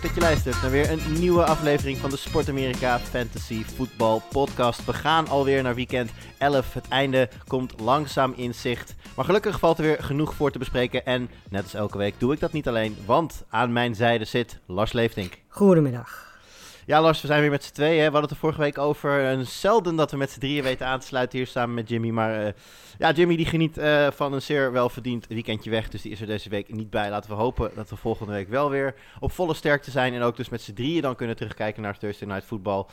dat je luistert naar weer een nieuwe aflevering van de Sport Amerika Fantasy Voetbal Podcast. We gaan alweer naar weekend 11. Het einde komt langzaam in zicht. Maar gelukkig valt er weer genoeg voor te bespreken. En net als elke week doe ik dat niet alleen, want aan mijn zijde zit Lars Leeftink. Goedemiddag. Ja, Lars, we zijn weer met z'n tweeën. hè. We hadden het er vorige week over. En zelden dat we met z'n drieën weten aan te sluiten hier samen met Jimmy. Maar eh, ja, Jimmy die geniet eh, van een zeer welverdiend weekendje weg. Dus die is er deze week niet bij. Laten we hopen dat we volgende week wel weer op volle sterkte zijn. En ook dus met z'n drieën dan kunnen terugkijken naar Thursday Night Football.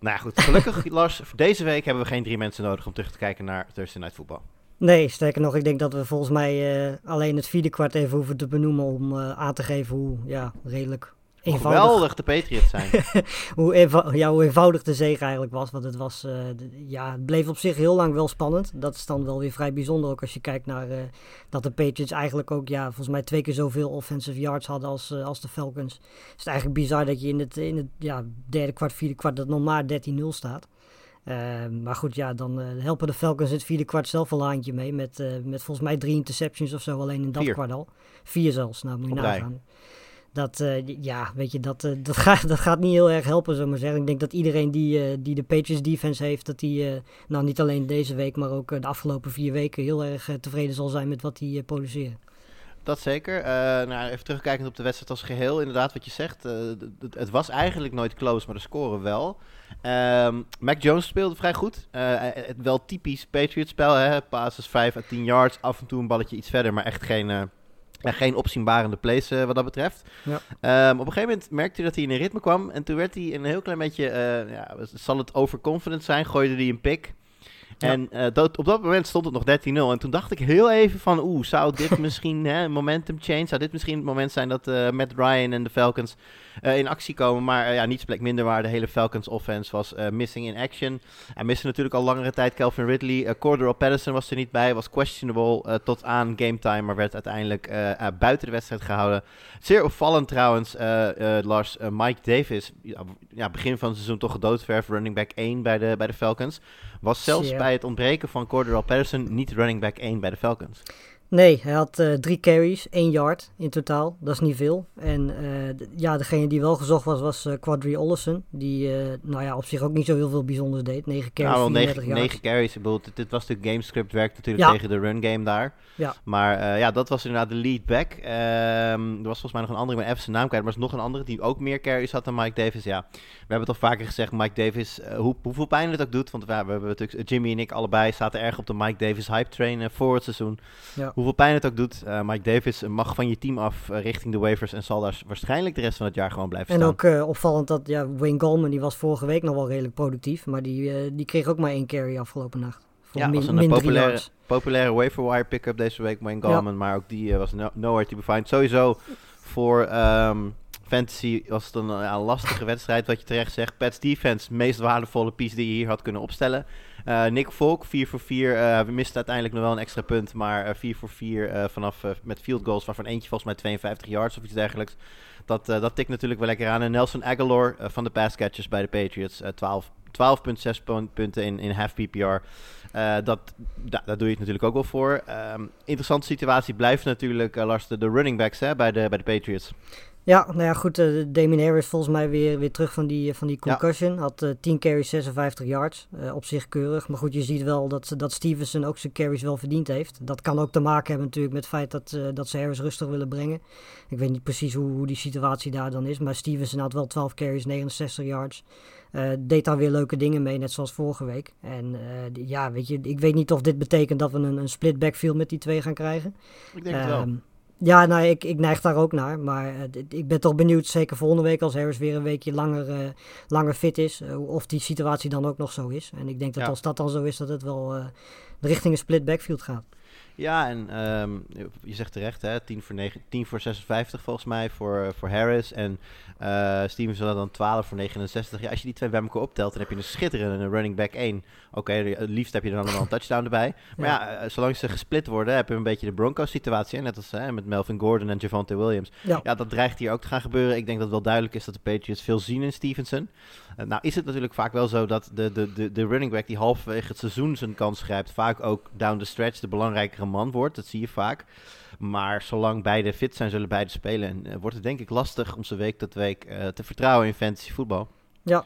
Nou ja, goed. Gelukkig, Lars, voor deze week hebben we geen drie mensen nodig om terug te kijken naar Thursday Night Football. Nee, sterker nog, ik denk dat we volgens mij eh, alleen het vierde kwart even hoeven te benoemen om eh, aan te geven hoe ja, redelijk eenvoudig, geweldig de Patriots zijn. hoe, eenvou- ja, hoe eenvoudig de zege eigenlijk was. Want het, was, eh, ja, het bleef op zich heel lang wel spannend. Dat is dan wel weer vrij bijzonder ook als je kijkt naar eh, dat de Patriots eigenlijk ook ja, volgens mij twee keer zoveel offensive yards hadden als, eh, als de Falcons. Het is eigenlijk bizar dat je in het, in het ja, derde kwart, vierde kwart dat nog maar 13-0 staat. Eh, maar goed, ja, dan helpen de Falcons het vierde kwart zelf al een handje mee. Met, met volgens mij drie interceptions of zo alleen in dat Vier. kwart al. Vier zelfs, nou moet je Op nagaan. Dat, eh, ja, weet je, dat, eh, dat, gaat, dat gaat niet heel erg helpen, we maar zeggen. Ik denk dat iedereen die, eh, die de Patriots defense heeft, dat die, nou niet alleen deze week, maar ook de afgelopen vier weken heel erg tevreden zal zijn met wat die produceren. Dat zeker. Nou, even terugkijkend op de wedstrijd als geheel, inderdaad wat je zegt. het was eigenlijk nooit close, maar de score wel. Ehm, Mac Jones speelde vrij goed. Wel typisch Patriots spel, hè? Passes 5 à 10 yards, af en toe een balletje iets verder, maar echt geen, ja, geen opzienbarende plays eh, wat dat betreft. Ja. Ehm, op een gegeven moment merkte hij dat hij in een ritme kwam en toen werd hij een heel klein beetje, eh, ja, zal het overconfident zijn, gooide hij een pick. En eh, dat, op dat moment stond het nog 13-0. En toen dacht ik heel even van, oeh, zou dit misschien hè, een momentum change? Zou dit misschien het moment zijn dat eh Matt Ryan en de Falcons eh, in actie komen? Maar ja, niets plek minder waar. De hele Falcons offense was missing in action. En miste natuurlijk al langere tijd Calvin Ridley. Cordero Patterson was er niet bij, was questionable tot aan game time. Maar werd uiteindelijk buiten de wedstrijd gehouden. Zeer opvallend trouwens, Lars, Mike Davis. Ja, ja, begin van het seizoen toch gedoodverf, running back 1 bij de, bij de Falcons. Was zelfs bij het ontbreken van Cordero Patterson niet running back 1 bij de Falcons. Nee, hij had eh, drie carries, één yard in totaal. Dat is niet veel. En eh, ja, degene die wel gezocht was, was eh Quadri Ollison. Die, nou ja, op zich ook niet zo heel veel bijzonders deed. 9 carries, Nou, wel 34 9, yards. 9 carries. Ik bedoel, dit, dit was natuurlijk gamescript, werkt natuurlijk Ja. tegen de run game daar. Ja. Maar ja, dat was inderdaad de lead back. Ehm, er was volgens mij nog een andere, ben even zijn naam kwijt. Maar er was nog een andere die ook meer carries had dan Mike Davis. Ja, we hebben het al vaker gezegd, Mike Davis, hoe, hoeveel pijn het ook doet. Want we hebben natuurlijk, Jimmy en ik allebei zaten erg op de Mike Davis hype train voor het seizoen. Ja. Hoeveel pijn het ook doet, eh, Mike Davis mag van je team af eh, richting de waivers. En zal daar waarschijnlijk de rest van het jaar gewoon blijven En staan. ook eh, opvallend dat ja, Wayne Goldman, die was vorige week nog wel redelijk productief. Maar die, die kreeg ook maar één carry afgelopen nacht. Voor Ja, min, was een min populaire, populaire waiver wire pick-up deze week, Wayne Gallman. Maar ook die was no nowhere to be found. Sowieso voor ehm, fantasy was het een, een lastige wedstrijd, wat je terecht zegt. Pets defense, meest waardevolle piece die je hier had kunnen opstellen. Eh, Nick Volk, 4 voor 4. eh, we misten uiteindelijk nog wel een extra punt, maar eh, 4 voor 4 eh, vanaf eh, met field goals, waarvan eentje volgens mij 52 yards of iets dergelijks. Dat, eh, dat tikt natuurlijk wel lekker aan. En Nelson Aguilar eh, van de pass catchers bij de Patriots, eh 12 12,6 pun- punten in, in half PPR. Eh, dat, da- doe je het natuurlijk ook wel voor. Ehm, interessante situatie blijft natuurlijk, eh, de, de running backs hè, bij, de, bij de Patriots. Ja, nou ja, goed. eh Damien Harris volgens mij weer, weer terug van die, van die Ja. concussion. Had eh 10 carries, 56 yards. eh, op zich keurig. Maar goed, je ziet wel dat, dat Stevenson ook zijn carries wel verdiend heeft. Dat kan ook te maken hebben natuurlijk met het feit dat, eh, dat ze Harris rustig willen brengen. Ik weet niet precies hoe, hoe die situatie daar dan is. Maar Stevenson had wel 12 carries, 69 yards. Eh, deed daar weer leuke dingen mee, net zoals vorige week. En eh, ja, weet je, ik weet niet of dit betekent dat we een, een split backfield met die twee gaan krijgen. Ik denk het wel. Ja, nou, ik, ik neig daar ook naar. Maar uh, ik ben toch benieuwd, zeker volgende week als Harris weer een weekje langer, uh, langer fit is, uh, of die situatie dan ook nog zo is. En ik denk dat ja. als dat dan zo is, dat het wel richting een split backfield gaat. Ja, en um, je zegt terecht, hè, 10 voor, 9, 10 voor 56 volgens mij voor, voor Harris. En uh, Stevenson had dan 12 voor 69. Ja, als je die twee bij elkaar optelt, dan heb je een schitterende running back 1. Oké, okay, het liefst heb je dan wel een touchdown erbij. Maar ja, ja uh, zolang ze gesplit worden, heb je een beetje de Broncos-situatie. Net als hè, met Melvin Gordon en Javante Williams. Ja. ja. dat dreigt hier ook te gaan gebeuren. Ik denk dat het wel duidelijk is dat de Patriots veel zien in Stevenson. Uh, nou is het natuurlijk vaak wel zo dat de, de, de, de running back die halverwege het seizoen zijn kans grijpt, vaak ook down the stretch de belangrijkere man wordt. Dat zie je vaak. Maar zolang beide fit zijn, zullen beide spelen. En uh, wordt het denk ik lastig om ze week tot week uh, te vertrouwen in fantasy voetbal. Ja.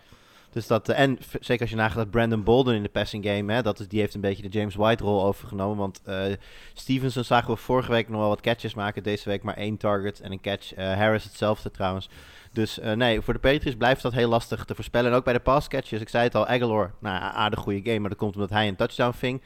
Dus dat, uh, en zeker als je nagaat dat Brandon Bolden in de passing game, hè, dat is, die heeft een beetje de James White rol overgenomen. Want Stevenson zagen we vorige week nog wel wat catches maken. Deze week maar één target en een catch. Harris hetzelfde trouwens. Dus nee, voor de Patriots blijft dat heel lastig te voorspellen. En ook bij de pass catches. Ik zei het al, Aguilar, nou aardig goede game. Maar dat komt omdat hij een touchdown ving.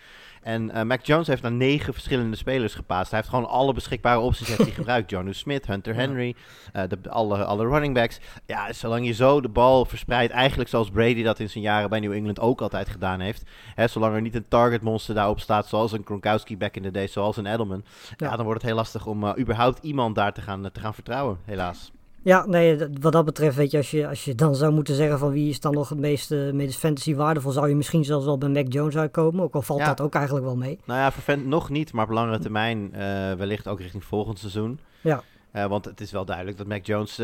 En uh, Mac Jones heeft naar negen verschillende spelers gepaast. Hij heeft gewoon alle beschikbare opties heeft hij gebruikt. Jonu Smith, Hunter Henry, uh, de, alle, alle running backs. Ja, zolang je zo de bal verspreidt, eigenlijk zoals Brady dat in zijn jaren bij New England ook altijd gedaan heeft. Hè, zolang er niet een target monster daarop staat, zoals een Gronkowski back in the day, zoals een Edelman. Ja, ja dan wordt het heel lastig om uh, überhaupt iemand daar te gaan, te gaan vertrouwen, helaas. Ja, nee, wat dat betreft, weet je, als je, als je dan zou moeten zeggen van wie is dan nog het meest, uh, meest fantasy waardevol, zou je misschien zelfs wel bij Mac Jones uitkomen. Ook al valt ja. dat ook eigenlijk wel mee. Nou ja, voor fan nog niet, maar op langere termijn uh, wellicht ook richting volgend seizoen. Ja. Uh, want het is wel duidelijk dat Mac Jones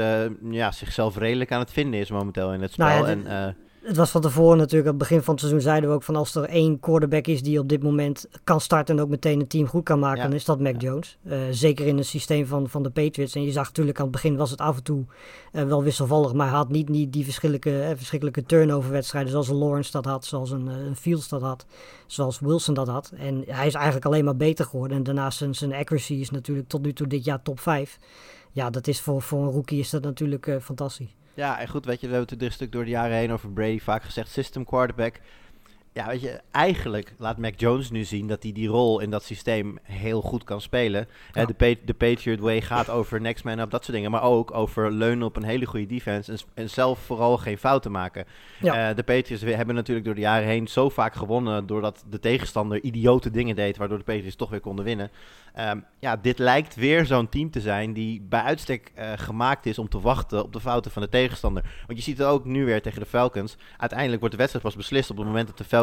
ja, zichzelf redelijk aan het vinden is momenteel in het spel. Nou ja, en, het was van tevoren natuurlijk, aan het begin van het seizoen zeiden we ook van als er één quarterback is die op dit moment kan starten en ook meteen een team goed kan maken, ja. dan is dat Mac ja. Jones. Uh, zeker in het systeem van, van de Patriots. En je zag natuurlijk aan het begin was het af en toe uh, wel wisselvallig, maar had niet, niet die verschillende, eh, verschrikkelijke turnover wedstrijden zoals een Lawrence dat had, zoals een, een Fields dat had, zoals Wilson dat had. En hij is eigenlijk alleen maar beter geworden. En daarnaast zijn, zijn accuracy is natuurlijk tot nu toe dit jaar top 5. Ja, dat is voor, voor een rookie is dat natuurlijk uh, fantastisch. Ja, en goed, weet je, we hebben het een stuk door de jaren heen over Brady vaak gezegd, system quarterback. Ja, weet je, eigenlijk laat Mac Jones nu zien dat hij die rol in dat systeem heel goed kan spelen. Ja. De, pa de Patriot Way gaat over next man up, dat soort dingen. Maar ook over leunen op een hele goede defense en, en zelf vooral geen fouten maken. Ja. Uh, de Patriots hebben natuurlijk door de jaren heen zo vaak gewonnen doordat de tegenstander idiote dingen deed, waardoor de Patriots toch weer konden winnen. Um, ja, dit lijkt weer zo'n team te zijn die bij uitstek uh, gemaakt is om te wachten op de fouten van de tegenstander. Want je ziet het ook nu weer tegen de Falcons. Uiteindelijk wordt de wedstrijd pas beslist op het moment dat de Falcons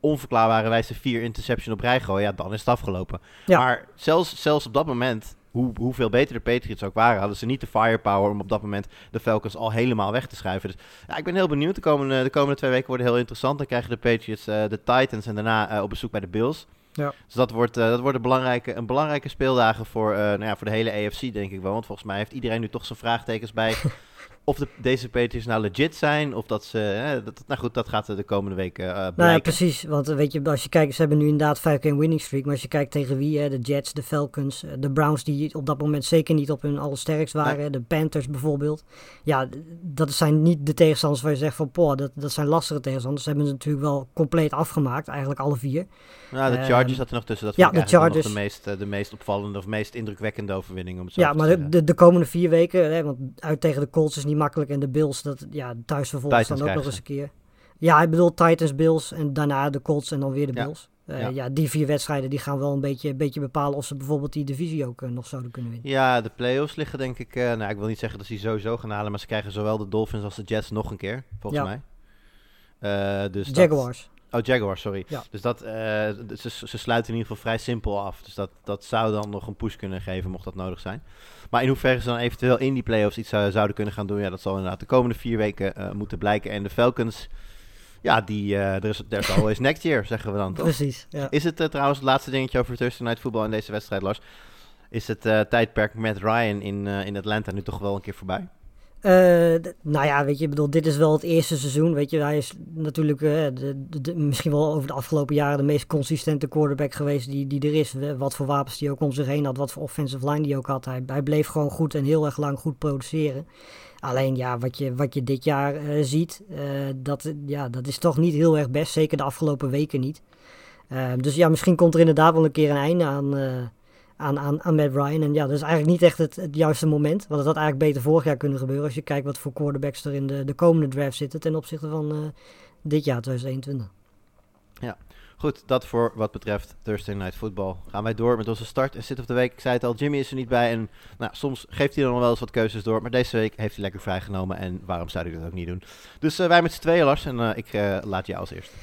onverklaarbare wijze vier interception op rij gooien. Ja, dan is het afgelopen. Ja. Maar zelfs, zelfs op dat moment, hoe, hoeveel beter de Patriots ook waren, hadden ze niet de firepower om op dat moment de Falcons al helemaal weg te schuiven. Dus ja, ik ben heel benieuwd. De komende, de komende twee weken worden heel interessant. Dan krijgen de Patriots uh, de Titans en daarna uh, op bezoek bij de Bills. Ja. Dus dat wordt, uh, dat wordt een, belangrijke, een belangrijke speeldagen voor, nou ja, voor de hele AFC, denk ik wel. Want volgens mij heeft iedereen nu toch zijn vraagtekens bij of de, deze Patriots nou legit zijn. Of dat ze. Hè, dat, nou goed, dat gaat de komende weken uh, blijken. Nou ja, precies. Want weet je, als je kijkt, ze hebben nu inderdaad 5 keer een winning streak. Maar als je kijkt tegen wie, hè, de Jets, de Falcons, de Browns, die op dat moment zeker niet op hun allersterkst waren. Nee. De Panthers bijvoorbeeld. Ja, dat zijn niet de tegenstanders waar je zegt van, poh, dat, dat zijn lastige tegenstanders. Ze hebben ze natuurlijk wel compleet afgemaakt, eigenlijk alle vier. Nou, de Chargers uh, zat er nog tussen. Dat ja, de Chargers. de meest, de meest opvallende of meest indrukwekkende overwinning. Om het zo ja, te maar de, de, de, komende vier weken, hè, want uit tegen de Colts is niet makkelijk. En de Bills, dat, ja, thuis vervolgens dan ook nog eens een keer. Ja, ik bedoel Titans, Bills en daarna de Colts en dan weer de. Bills. Uh, ja. ja. die vier wedstrijden die gaan wel een beetje, een beetje bepalen of ze bijvoorbeeld die divisie ook uh, nog zouden kunnen winnen. Ja, de playoffs liggen denk ik, uh, nou ik wil niet zeggen dat ze die sowieso gaan halen, maar ze krijgen zowel de Dolphins als de Jets nog een keer, volgens ja. mij. dus Jaguars. Dat, oh, Jaguars, sorry. Ja. Dus dat, ze, ze sluiten in ieder geval vrij simpel af. Dus dat, dat zou dan nog een push kunnen geven, mocht dat nodig zijn. Maar in hoeverre ze dan eventueel in die playoffs iets uh, zouden kunnen gaan doen, ja, dat zal inderdaad de komende vier weken uh, moeten blijken. En de Falcons, ja, die, uh, er is there's always next year, zeggen we dan. Toch? Precies. Ja. Is het trouwens het laatste dingetje over Thursday Night Football in deze wedstrijd, Lars? Is het tijdperk met Ryan in, in Atlanta nu toch wel een keer voorbij? Uh, nou ja, weet je, bedoel, dit is wel het eerste seizoen. Weet je, hij is natuurlijk uh, de, misschien wel over de afgelopen jaren de meest consistente quarterback geweest die, die er is. Wat voor wapens die ook om zich heen had, wat voor offensive line die ook had. Hij, hij bleef gewoon goed en heel erg lang goed produceren. Alleen ja, wat je, wat je dit jaar uh, ziet, dat, ja, dat is toch niet heel erg best. Zeker de afgelopen weken niet. dus ja, misschien komt er inderdaad wel een keer een einde aan aan, aan, aan Matt Ryan. En ja, dat is eigenlijk niet echt het, het juiste moment. Want het had eigenlijk beter vorig jaar kunnen gebeuren. Als je kijkt wat voor quarterbacks er in de, de komende draft zitten ten opzichte van uh, dit jaar 2021. Ja, goed. Dat voor wat betreft Thursday Night Football. Gaan wij door met onze start en zit of de week. Ik zei het al, Jimmy is er niet bij. En nou, soms geeft hij dan wel eens wat keuzes door. Maar deze week heeft hij lekker vrijgenomen. En waarom zou hij dat ook niet doen? Dus uh, wij met z'n tweeën, Lars. En uh, ik laat jou als eerste.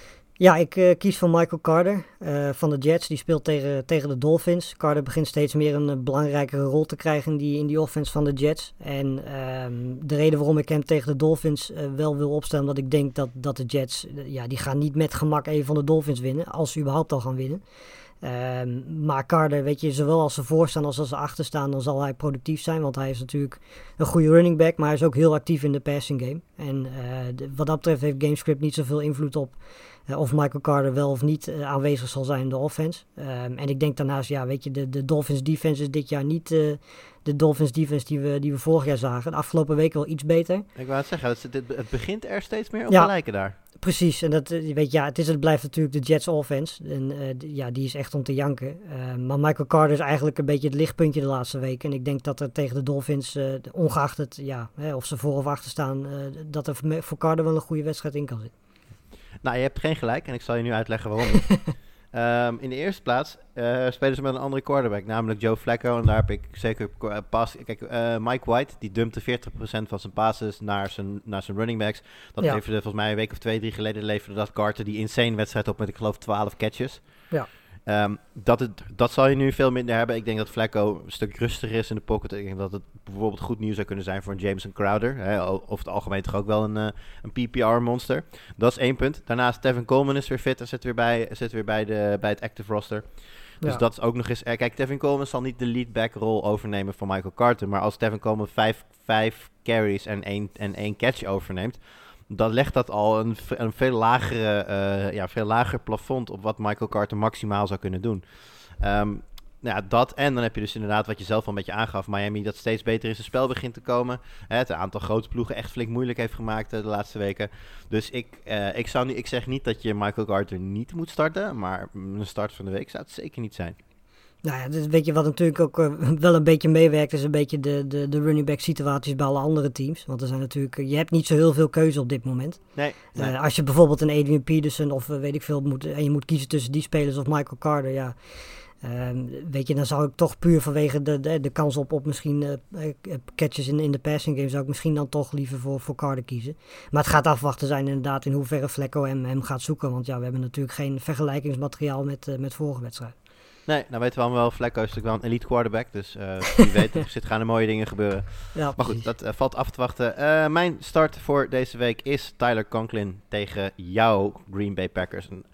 Ja, ik uh, kies voor Michael Carter uh, van de Jets. Die speelt tegen, tegen de Dolphins. Carter begint steeds meer een uh, belangrijkere rol te krijgen in die, in die offense van de Jets. En ehm, de reden waarom ik hem tegen de Dolphins wel wil opstellen, omdat ik denk dat, dat de Jets, ja, die gaan niet met gemak even van de Dolphins winnen, als ze überhaupt al gaan winnen. Um, maar Carter, weet je, zowel als ze voorstaan als als ze achter staan, dan zal hij productief zijn. Want hij is natuurlijk een goede running back, maar hij is ook heel actief in de passing game. En wat dat betreft heeft GameScript niet zoveel invloed op of Michael Carter wel of niet uh, aanwezig zal zijn in de offense. Um, en ik denk daarnaast, ja, weet je, de, de Dolphins defense is dit jaar niet uh, de Dolphins defense die we, die we vorig jaar zagen. De afgelopen week wel iets beter. Ik wou het zeggen, het, begint er steeds meer op ja, te lijken daar. Precies, en dat, weet ja, het, is, het blijft natuurlijk de Jets offense. En ja, die is echt om te janken. Ehm, maar Michael Carter is eigenlijk een beetje het lichtpuntje de laatste weken. En ik denk dat er tegen de Dolphins, ongeacht het, ja, hè, of ze voor of achter staan, dat er voor Carter wel een goede wedstrijd in kan zitten. Nou, je hebt geen gelijk en ik zal je nu uitleggen waarom. um, in de eerste plaats uh, spelen ze met een andere quarterback, namelijk Joe Flacco. En daar heb ik zeker pas. Kijk, uh, Mike White die dumpte 40% van zijn passes naar zijn, naar zijn running backs. Dat ja. leverde volgens mij een week of twee, drie geleden leverde dat Carter die insane wedstrijd op met ik geloof 12 catches. Ja. Um, dat, het, dat zal je nu veel minder hebben. Ik denk dat Flacco een stuk rustiger is in de pocket. Ik denk dat het bijvoorbeeld goed nieuws zou kunnen zijn voor een Jameson Crowder. Hè, over het algemeen toch ook wel een, uh, een PPR-monster. Dat is één punt. Daarnaast, Tevin Coleman is weer fit en zit weer bij, zit weer bij, de, bij het active roster. Dus ja. dat is ook nog eens... Eh, kijk, Tevin Coleman zal niet de lead-back rol overnemen van Michael Carter. Maar als Tevin Coleman vijf, vijf carries en één, en één catch overneemt dan legt dat al een, een veel, lagere, uh, ja, veel lager plafond op wat Michael Carter maximaal zou kunnen doen. Um, ja, dat en dan heb je dus inderdaad wat je zelf al een beetje aangaf. Miami dat steeds beter in zijn spel begint te komen. Het aantal grote ploegen echt flink moeilijk heeft gemaakt uh, de laatste weken. Dus ik, uh, ik, zou nu, ik zeg niet dat je Michael Carter niet moet starten. Maar een start van de week zou het zeker niet zijn. Nou ja, dus weet je wat natuurlijk ook uh, wel een beetje meewerkt, is een beetje de, de, de running back situaties bij alle andere teams. Want er zijn natuurlijk, je hebt niet zo heel veel keuze op dit moment. Nee. nee. Uh, als je bijvoorbeeld een Adrian Peterson of weet ik veel moet, en je moet kiezen tussen die spelers of Michael Carter, ja. Ehm, weet je, dan zou ik toch puur vanwege de, de, de kans op, op misschien catches in, in de passing game, zou ik misschien dan toch liever voor, voor Carter kiezen. Maar het gaat afwachten zijn inderdaad in hoeverre Flecko hem, hem gaat zoeken. Want ja, we hebben natuurlijk geen vergelijkingsmateriaal met, met vorige wedstrijd. Nee, nou weten we allemaal wel, Flacco is natuurlijk wel een elite quarterback. Dus uh, wie weet, er zit gaan er mooie dingen gebeuren. Ja, maar goed, dat uh, valt af te wachten. Uh, mijn start voor deze week is Tyler Conklin tegen jouw Green Bay Packers. En,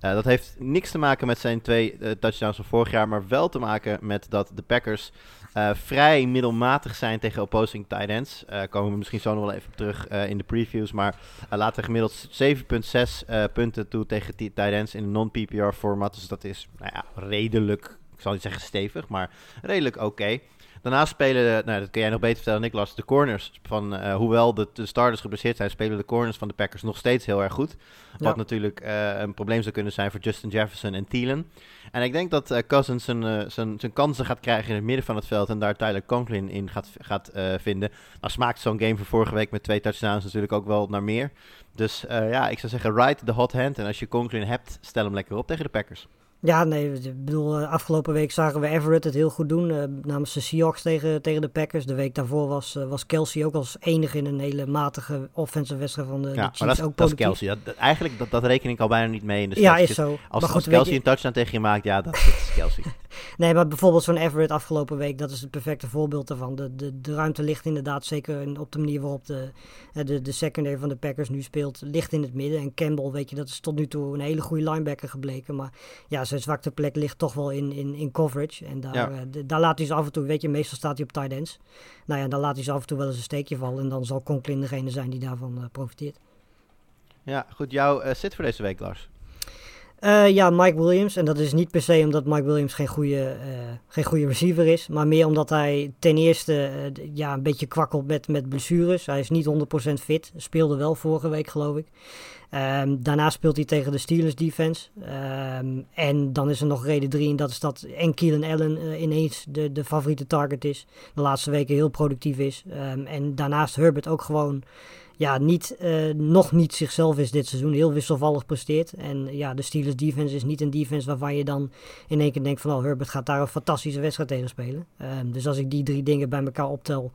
dat heeft niks te maken met zijn twee touchdowns van vorig jaar, maar wel te maken met dat de Packers uh, vrij middelmatig zijn tegen opposing tight ends. Uh, komen we misschien zo nog wel even op terug uh, in de previews. Maar laten gemiddeld 7,6 punten toe tegen tight ends in een non-PPR format. Dus dat is nou ja, redelijk, ik zal niet zeggen stevig, maar redelijk oké. Daarnaast spelen, nou, dat kun jij nog beter vertellen, Niklas, de corners. Van, uh, hoewel de, de, starters geblesseerd zijn, spelen de corners van de Packers nog steeds heel erg goed. Wat ja. natuurlijk uh, een probleem zou kunnen zijn voor Justin Jefferson en Thielen. En ik denk dat uh, Cousins zijn, zijn, zijn kansen gaat krijgen in het midden van het veld en daar Tyler Conklin in gaat, gaat vinden. Nou smaakt zo'n game van vorige week met twee touchdowns natuurlijk ook wel naar meer. Dus ja, ik zou zeggen, ride the hot hand. En als je Conklin hebt, stel hem lekker op tegen de Packers. Ja, nee, ik bedoel, afgelopen week zagen we Everett het heel goed doen uh, namens de Seahawks tegen, tegen de Packers. De week daarvoor was, uh, was Kelsey ook als enige in een hele matige offensive wedstrijd van de, ja, de Chiefs. Maar dat, ook dat is Kelsey. Dat, dat, eigenlijk, dat, dat reken ik al bijna niet mee in de Ja, is zo. Als, maar goed, als Kelsey je... een touchdown tegen je maakt, ja, dat, dat is Kelsey. Nee, maar bijvoorbeeld zo'n Everett afgelopen week, dat is het perfecte voorbeeld daarvan. De, de, de ruimte ligt inderdaad zeker op de manier waarop de, de, de secondary van de Packers nu speelt, ligt in het midden. En Campbell, weet je, dat is tot nu toe een hele goede linebacker gebleken. Maar ja, zijn zwakte plek ligt toch wel in, in, in coverage. En daar, ja. uh, de, daar laat hij ze af en toe, weet je, meestal staat hij op tight ends. Nou ja, dan laat hij ze af en toe wel eens een steekje vallen. En dan zal Conklin degene zijn die daarvan uh, profiteert. Ja, goed. Jouw uh, zit voor deze week, Lars? Uh, ja, Mike Williams. En dat is niet per se omdat Mike Williams geen goede, uh, geen goede receiver is. Maar meer omdat hij ten eerste uh, ja, een beetje kwakkelt met, met blessures. Hij is niet 100% fit. Speelde wel vorige week, geloof ik. Um, daarna speelt hij tegen de Steelers defense. Um, en dan is er nog reden drie. En dat is dat en Keelan Allen ineens de, de favoriete target is. De laatste weken heel productief is. Um, en daarnaast Herbert ook gewoon ja, niet, uh, nog niet zichzelf is dit seizoen. Heel wisselvallig presteert. En ja, de Steelers defense is niet een defense waarvan je dan in één keer denkt van... Oh, Herbert gaat daar een fantastische wedstrijd tegen spelen. Um, dus als ik die drie dingen bij elkaar optel...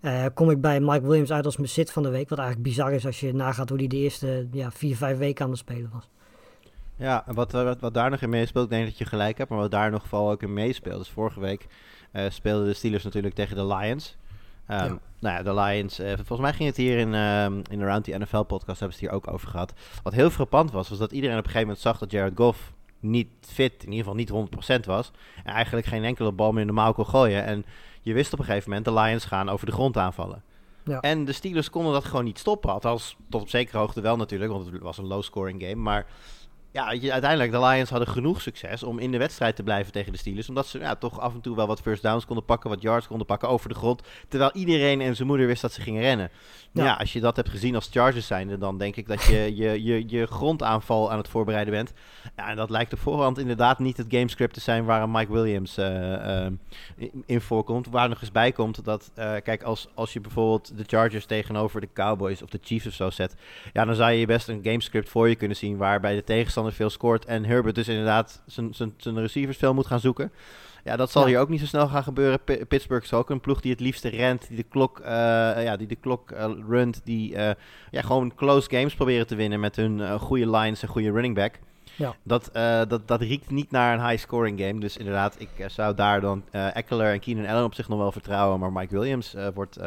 Uh, kom ik bij Mike Williams uit als mijn sit van de week. Wat eigenlijk bizar is als je nagaat hoe hij de eerste ja, vier, vijf weken aan het spelen was. Ja, wat, wat, wat daar nog in meespeelt, ik denk dat je gelijk hebt. Maar wat daar nog vooral ook in meespeelt. Dus vorige week uh, speelden de Steelers natuurlijk tegen de Lions... Um, ja. Nou ja, de Lions. Uh, volgens mij ging het hier in, uh, in de Round the NFL podcast hebben ze het hier ook over gehad. Wat heel frappant was, was dat iedereen op een gegeven moment zag dat Jared Goff niet fit, in ieder geval niet 100% was. En eigenlijk geen enkele bal meer normaal kon gooien. En je wist op een gegeven moment, de Lions gaan over de grond aanvallen. Ja. En de Steelers konden dat gewoon niet stoppen. Althans, tot op zekere hoogte wel natuurlijk, want het was een low-scoring game. Maar ja, je, uiteindelijk, de Lions hadden genoeg succes om in de wedstrijd te blijven tegen de Steelers. Omdat ze ja, toch af en toe wel wat first downs konden pakken, wat yards konden pakken over de grond. Terwijl iedereen en zijn moeder wist dat ze gingen rennen. Ja. ja als je dat hebt gezien als Chargers zijnde, dan denk ik dat je je, je, je grondaanval aan het voorbereiden bent. Ja, en dat lijkt op voorhand inderdaad niet het gamescript te zijn waar Mike Williams uh, uh, in voorkomt. Waar nog eens bij komt dat, uh, kijk, als, als je bijvoorbeeld de Chargers tegenover de Cowboys of de Chiefs of zo zet, ja, dan zou je best een gamescript voor je kunnen zien waarbij de tegenstander veel scoort en Herbert dus inderdaad zijn receivers veel moet gaan zoeken. Ja, dat zal ja. hier ook niet zo snel gaan gebeuren. P Pittsburgh is ook een ploeg die het liefste rent, die de klok, uh, ja, die de klok uh, runt, die uh, ja, gewoon close games proberen te winnen met hun goede lines en goede running back. Ja. Dat, dat, dat riekt niet naar een high scoring game. Dus inderdaad, ik zou daar dan Eckler en Keenan Allen op zich nog wel vertrouwen. Maar Mike Williams wordt,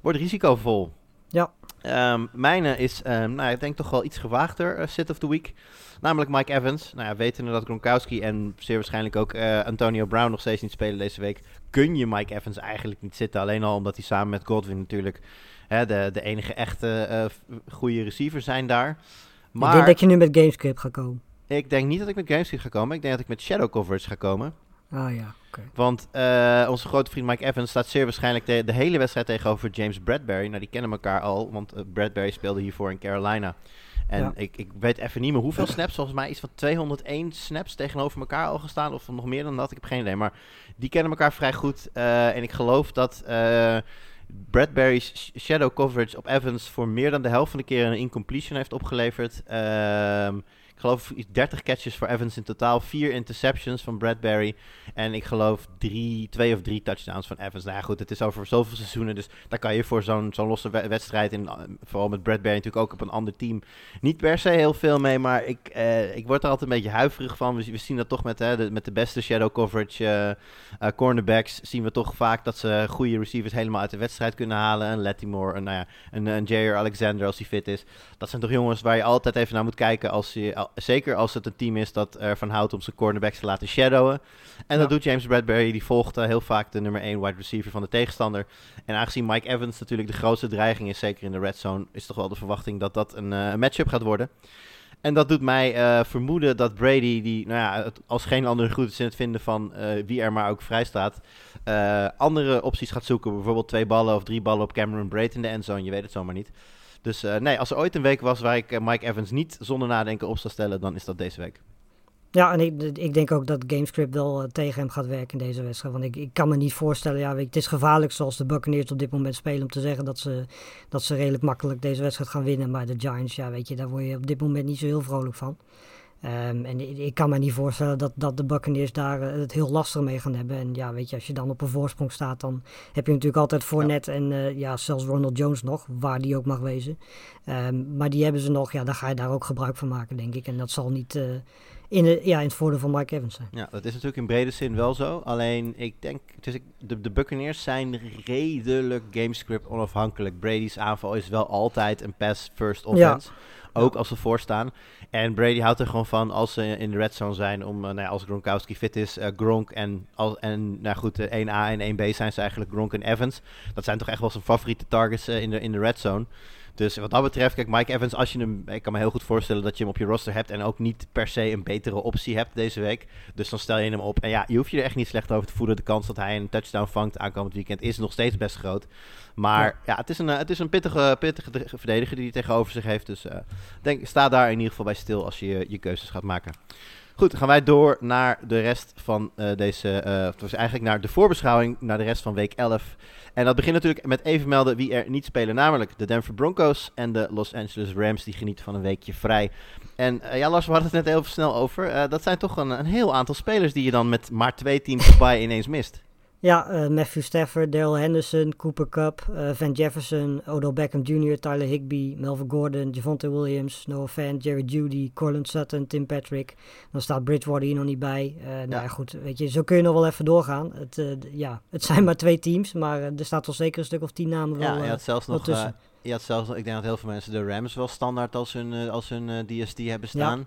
wordt risicovol. Ja. Um, mijne is, um, nou, ik denk toch wel iets gewaagder sit of the week. Namelijk Mike Evans. Nou ja, wetende dat Gronkowski en zeer waarschijnlijk ook uh, Antonio Brown nog steeds niet spelen deze week, kun je Mike Evans eigenlijk niet zitten. Alleen al omdat hij samen met Godwin natuurlijk hè, de, de enige echte uh, goede receiver zijn daar. Maar ik denk dat je nu met Gamescript gaat komen. Ik denk niet dat ik met Gamescript ga komen. Ik denk dat ik met Shadow Coverage ga komen. Ah ja, okay. Want uh, onze grote vriend Mike Evans staat zeer waarschijnlijk de, de, hele wedstrijd tegenover James Bradbury. Nou, die kennen elkaar al, want uh, Bradbury speelde hiervoor in Carolina. En ja. ik, ik weet even niet meer hoeveel snaps. Volgens mij iets van 201 snaps tegenover elkaar al gestaan. Of nog meer dan dat. Ik heb geen idee. Maar die kennen elkaar vrij goed. Uh, en ik geloof dat uh, Bradbury's shadow coverage op Evans voor meer dan de helft van de keer een incompletion heeft opgeleverd. Ik geloof 30 catches voor Evans in totaal. Vier interceptions van Bradbury. En ik geloof drie, twee of drie touchdowns van Evans. Nou ja, goed, het is over zoveel seizoenen. Dus daar kan je voor zo'n zo'n losse wedstrijd. En vooral met Bradbury natuurlijk ook op een ander team. Niet per se heel veel mee. Maar ik, eh, ik word er altijd een beetje huiverig van. We, we zien dat toch met, hè, de, met de beste shadow coverage uh, uh, cornerbacks. Zien we toch vaak dat ze goede receivers helemaal uit de wedstrijd kunnen halen. Een Latimore, een, nou ja, een, een Jair Alexander als hij fit is. Dat zijn toch jongens waar je altijd even naar moet kijken als je zeker als het een team is dat ervan houdt om zijn cornerbacks te laten shadowen. En ja. dat doet James Bradbury. Die volgt uh, heel vaak de nummer 1 wide receiver van de tegenstander. En aangezien Mike Evans natuurlijk de grootste dreiging is, zeker in de red zone, is toch wel de verwachting dat dat een uh, matchup gaat worden. En dat doet mij uh, vermoeden dat Brady, die nou ja, het, als geen andere goed is in het vinden van wie er maar ook vrij staat, andere opties gaat zoeken. Bijvoorbeeld twee ballen of drie ballen op Cameron Braid in de endzone. Je weet het zomaar niet. Dus uh, nee, als er ooit een week was waar ik uh, Mike Evans niet zonder nadenken op zou stellen, dan is dat deze week. Ja, en ik, ik denk ook dat Gamescript wel uh, tegen hem gaat werken in deze wedstrijd. Want ik, ik kan me niet voorstellen, ja, het is gevaarlijk zoals de Buccaneers op dit moment spelen om te zeggen dat ze, dat ze redelijk makkelijk deze wedstrijd gaan winnen. Maar de Giants, ja, weet je, daar word je op dit moment niet zo heel vrolijk van. Um, en ik, kan me niet voorstellen dat, dat de Buccaneers daar uh, het heel lastig mee gaan hebben. En ja, weet je, als je dan op een voorsprong staat, dan heb je natuurlijk altijd Fournette ja. en uh, ja, zelfs Ronald Jones nog, waar die ook mag wezen. Um, maar die hebben ze nog, ja, dan ga je daar ook gebruik van maken, denk ik. En dat zal niet uh, in, de, ja, in het voordeel van Mike Evans zijn. Ja, dat is natuurlijk in brede zin wel zo. Alleen, ik denk, dus ik, de, de Buccaneers zijn redelijk gamescript onafhankelijk. Brady's aanval is wel altijd een pass-first offense. Ja. Ook als ze voorstaan. En Brady houdt er gewoon van als ze in de red zone zijn. Om, uh, nou ja, als Gronkowski fit is. Uh, Gronk en, en nou goed, uh, 1A en 1B zijn ze eigenlijk Gronk en Evans. Dat zijn toch echt wel zijn favoriete targets in, de, in de red zone. Dus wat dat betreft, kijk, Mike Evans, als je hem, ik kan me heel goed voorstellen dat je hem op je roster hebt en ook niet per se een betere optie hebt deze week. Dus dan stel je hem op. En ja, je hoeft je er echt niet slecht over te voelen. De kans dat hij een touchdown vangt aankomend weekend is nog steeds best groot. Maar ja, het is een, eh, het is een pittige, pittige verdediger die hij tegenover zich heeft. Dus uh, denk, sta daar in ieder geval bij stil als je je keuzes gaat maken. Goed, dan gaan wij door naar de rest van uh, deze. Uh, of was eigenlijk naar de voorbeschouwing, naar de rest van week 11. En dat begint natuurlijk met even melden wie er niet spelen. Namelijk de Denver Broncos en de Los Angeles Rams. Die genieten van een weekje vrij. En uh, ja, Lars, we hadden het net heel snel over. dat zijn toch een, een, heel aantal spelers die je dan met maar twee teams bij ineens mist. Ja, uh, Matthew Stafford, Daryl Henderson, Cooper Cup, uh, Van Jefferson, Odell Beckham Jr., Tyler Higbee, Melvin Gordon, Javonte Williams, Noah Fant, Jerry Judy, Cortland Sutton, Tim Patrick. Dan staat Bridgewater hier nog niet bij. Uh, nou ja. goed, weet je, zo kun je nog wel even doorgaan. Het, ja, het zijn maar twee teams, maar er staat toch zeker een stuk of tien namen wel, ja, je had zelfs nog, tussen. je had zelfs, ik denk dat heel veel mensen de Rams wel standaard als hun, als hun DST hebben staan. Ja.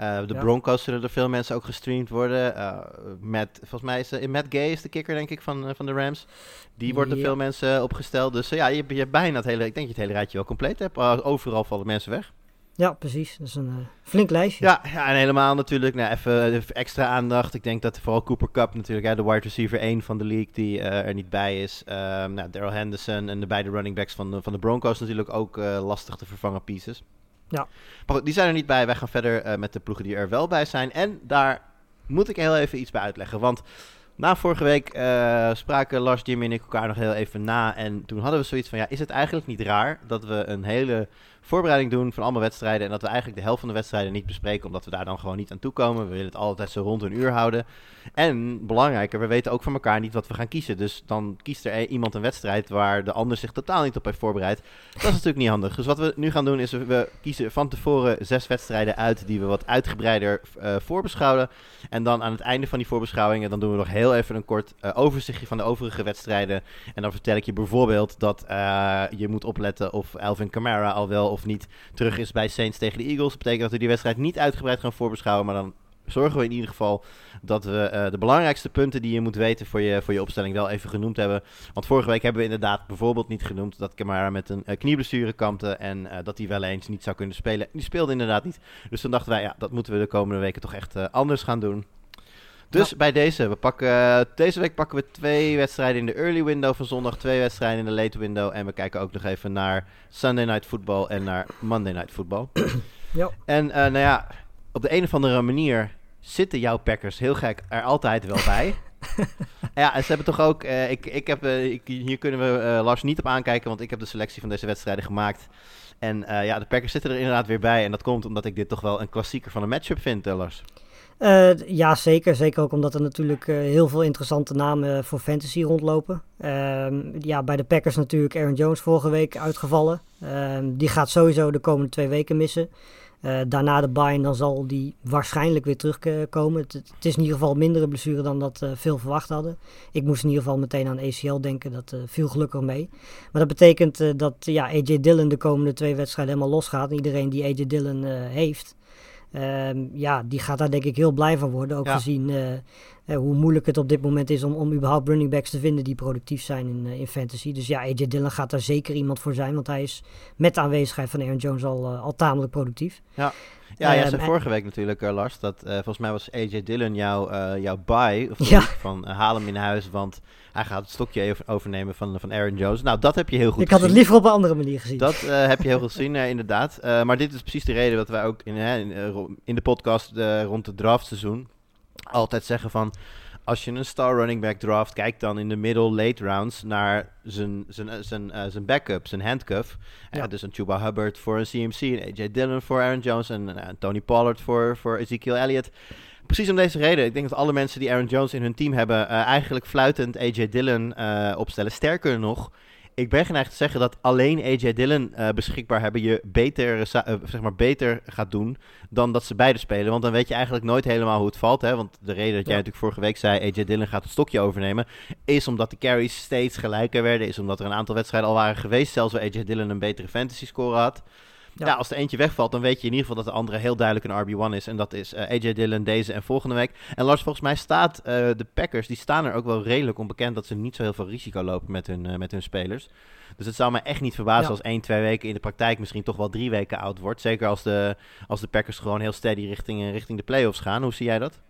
Uh, de ja. Broncos zullen er veel mensen ook gestreamd worden. Uh, met, volgens mij is uh, Matt Gay is de kicker, denk ik, van, van de Rams. Die wordt er ja. veel mensen opgesteld. Dus ja, je, je hebt bijna het hele, ik denk je het hele rijtje wel compleet hebt. overal vallen mensen weg. Ja, precies. Dat is een flink lijstje. Ja, ja, en helemaal natuurlijk. Nou, even, even, extra aandacht. Ik denk dat vooral Cooper Cup natuurlijk, hè, de wide receiver 1 van de league, die er niet bij is. Um, nou, Daryl Henderson en de beide running backs van de, van de Broncos natuurlijk ook lastig te vervangen pieces. Ja. Maar goed, die zijn er niet bij. Wij gaan verder uh, met de ploegen die er wel bij zijn. En daar moet ik heel even iets bij uitleggen. Want na vorige week uh, spraken Lars, Jimmy en ik elkaar nog heel even na. En toen hadden we zoiets van, ja, is het eigenlijk niet raar dat we een hele voorbereiding doen van allemaal wedstrijden. En dat we eigenlijk de helft van de wedstrijden niet bespreken, omdat we daar dan gewoon niet aan toe komen. We willen het altijd zo rond een uur houden. En belangrijker, we weten ook van elkaar niet wat we gaan kiezen. Dus dan kiest er e- iemand een wedstrijd waar de ander zich totaal niet op heeft voorbereid. Dat is natuurlijk niet handig. Dus wat we nu gaan doen is, we kiezen van tevoren zes wedstrijden uit die we wat uitgebreider uh, voorbeschouwen. En dan aan het einde van die voorbeschouwingen, dan doen we nog heel even een kort uh, overzichtje van de overige wedstrijden. En dan vertel ik je bijvoorbeeld dat uh, je moet opletten of Alvin Kamara al wel of niet terug is bij Saints tegen de Eagles. Dat betekent dat we die wedstrijd niet uitgebreid gaan voorbeschouwen, maar dan zorgen we in ieder geval dat we uh, de belangrijkste punten die je moet weten voor je, voor je opstelling wel even genoemd hebben. Want vorige week hebben we inderdaad bijvoorbeeld niet genoemd dat Kamara met een uh, knieblessure kampte en uh, dat hij wel eens niet zou kunnen spelen. Die speelde inderdaad niet. Dus toen dachten wij, ja, dat moeten we de komende weken toch echt anders gaan doen. Dus ja. bij deze, we pakken, deze week pakken we twee wedstrijden in de early window van zondag, twee wedstrijden in de late window. En we kijken ook nog even naar Sunday Night Football en naar Monday Night Football. ja. En nou ja, op de een of andere manier zitten jouw Packers heel gek er altijd wel bij. ja, en ze hebben toch ook. Uh, ik, ik heb, uh, ik, hier kunnen we uh, Lars niet op aankijken, want ik heb de selectie van deze wedstrijden gemaakt. En ja, de Packers zitten er inderdaad weer bij. En dat komt omdat ik dit toch wel een klassieker van een matchup vind, Lars. Uh, ja, zeker. Zeker ook omdat er natuurlijk uh, heel veel interessante namen voor fantasy rondlopen. Uh, ja, bij de Packers natuurlijk Aaron Jones vorige week uitgevallen. die gaat sowieso de komende twee weken missen. Uh, daarna de bye dan zal die waarschijnlijk weer terugkomen. Het, is in ieder geval mindere blessure dan dat veel verwacht hadden. Ik moest in ieder geval meteen aan ACL denken. Dat viel gelukkig mee. Maar dat betekent dat ja, AJ Dillon de komende twee wedstrijden helemaal losgaat. En iedereen die AJ Dillon heeft, Um, ja, die gaat daar denk ik heel blij van worden. Ook ja. gezien uh, uh, hoe moeilijk het op dit moment is om, om überhaupt running backs te vinden die productief zijn in, uh, in fantasy. Dus ja, AJ Dillon gaat daar zeker iemand voor zijn. Want hij is met de aanwezigheid van Aaron Jones al, al tamelijk productief. Ja, ja jij zei vorige week natuurlijk, Lars, dat volgens mij was AJ Dillon jouw, jouw buy. Of ja. van haal hem in huis, want hij gaat het stokje even overnemen van, van Aaron Jones. Nou, dat heb je heel goed Ik had het liever op een andere manier gezien. Dat heb je heel goed gezien, inderdaad. Maar dit is precies de reden dat wij ook in, in, in de podcast rond het draftseizoen altijd zeggen van... Als je een star running back draft, kijk dan in de middle, late rounds naar zijn, zijn, zijn, zijn backup, zijn handcuff. Ja. dus een Chuba Hubbard voor een CMC, een AJ Dillon voor Aaron Jones en Tony Pollard voor, voor Ezekiel Elliott. Precies om deze reden. Ik denk dat alle mensen die Aaron Jones in hun team hebben, uh, eigenlijk fluitend AJ Dillon uh, opstellen. Sterker nog, ik ben geneigd te zeggen dat alleen AJ Dillon uh, beschikbaar hebben je beter, zeg maar beter gaat doen dan dat ze beide spelen. Want dan weet je eigenlijk nooit helemaal hoe het valt. Hè? Want de reden dat jij ja. natuurlijk vorige week zei, AJ Dillon gaat het stokje overnemen, is omdat de carries steeds gelijker werden. Is omdat er een aantal wedstrijden al waren geweest, zelfs waar AJ Dillon een betere fantasy score had. Ja. als er eentje wegvalt, dan weet je in ieder geval dat de andere heel duidelijk een RB1 is. En dat is uh, AJ Dillon deze en volgende week. En Lars, volgens mij staat uh, de Packers, die staan er ook wel redelijk onbekend dat ze niet zo heel veel risico lopen met hun, uh, met hun spelers. Dus het zou me echt niet verbazen ja. als één, twee weken in de praktijk misschien toch wel drie weken oud wordt. Zeker als de, als de Packers gewoon heel steady richting, richting de playoffs gaan. Hoe zie jij dat?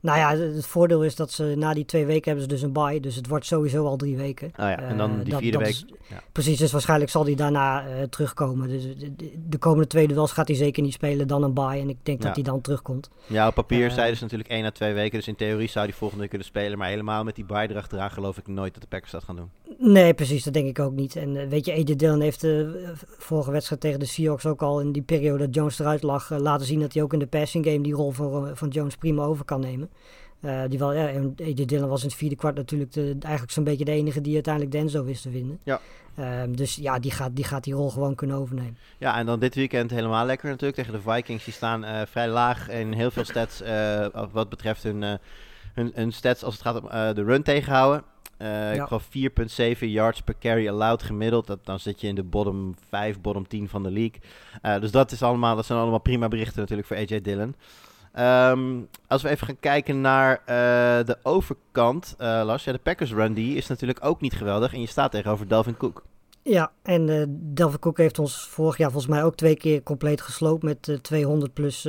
Nou ja, het voordeel is dat ze na die twee weken hebben ze dus een bye. Dus het wordt sowieso al drie weken. Oh ja, en dan die uh, vierde dat, week. Is, ja. Precies, dus waarschijnlijk zal hij daarna uh, terugkomen. Dus de, de, de, komende twee duels gaat hij zeker niet spelen, dan een bye. En ik denk ja. dat hij dan terugkomt. Ja, op papier uh, zeiden ze natuurlijk één à twee weken. Dus in theorie zou hij volgende week kunnen spelen. Maar helemaal met die bye erachteraan geloof ik nooit dat de Packers dat gaan doen. Nee, precies, dat denk ik ook niet. En uh, weet je, AJ Dillon heeft de vorige wedstrijd tegen de Seahawks ook al in die periode dat Jones eruit lag laten zien dat hij ook in de passing game die rol van, van Jones prima over kan nemen. Uh, die wel, ja, en AJ Dillon was in het vierde kwart natuurlijk de, eigenlijk zo'n beetje de enige die uiteindelijk Denzo wist te vinden. Ja. Um, dus ja, die gaat, die gaat die rol gewoon kunnen overnemen. Ja, en dan dit weekend helemaal lekker natuurlijk tegen de Vikings. Die staan uh, vrij laag in heel veel stats uh, wat betreft hun, hun, hun, stats als het gaat om de run tegenhouden. ja. Ik geloof 4,7 yards per carry allowed gemiddeld. Dat, dan zit je in de bottom 5, bottom 10 van de league. dus dat, is allemaal, dat zijn allemaal prima berichten natuurlijk voor AJ Dillon. Um, als we even gaan kijken naar uh, de overkant, uh, Lars. Ja, de Packers run die is natuurlijk ook niet geweldig. En je staat tegenover Delvin Cook. Ja, en uh, Delvin Cook heeft ons vorig jaar volgens mij ook twee keer compleet gesloopt met uh, 200 plus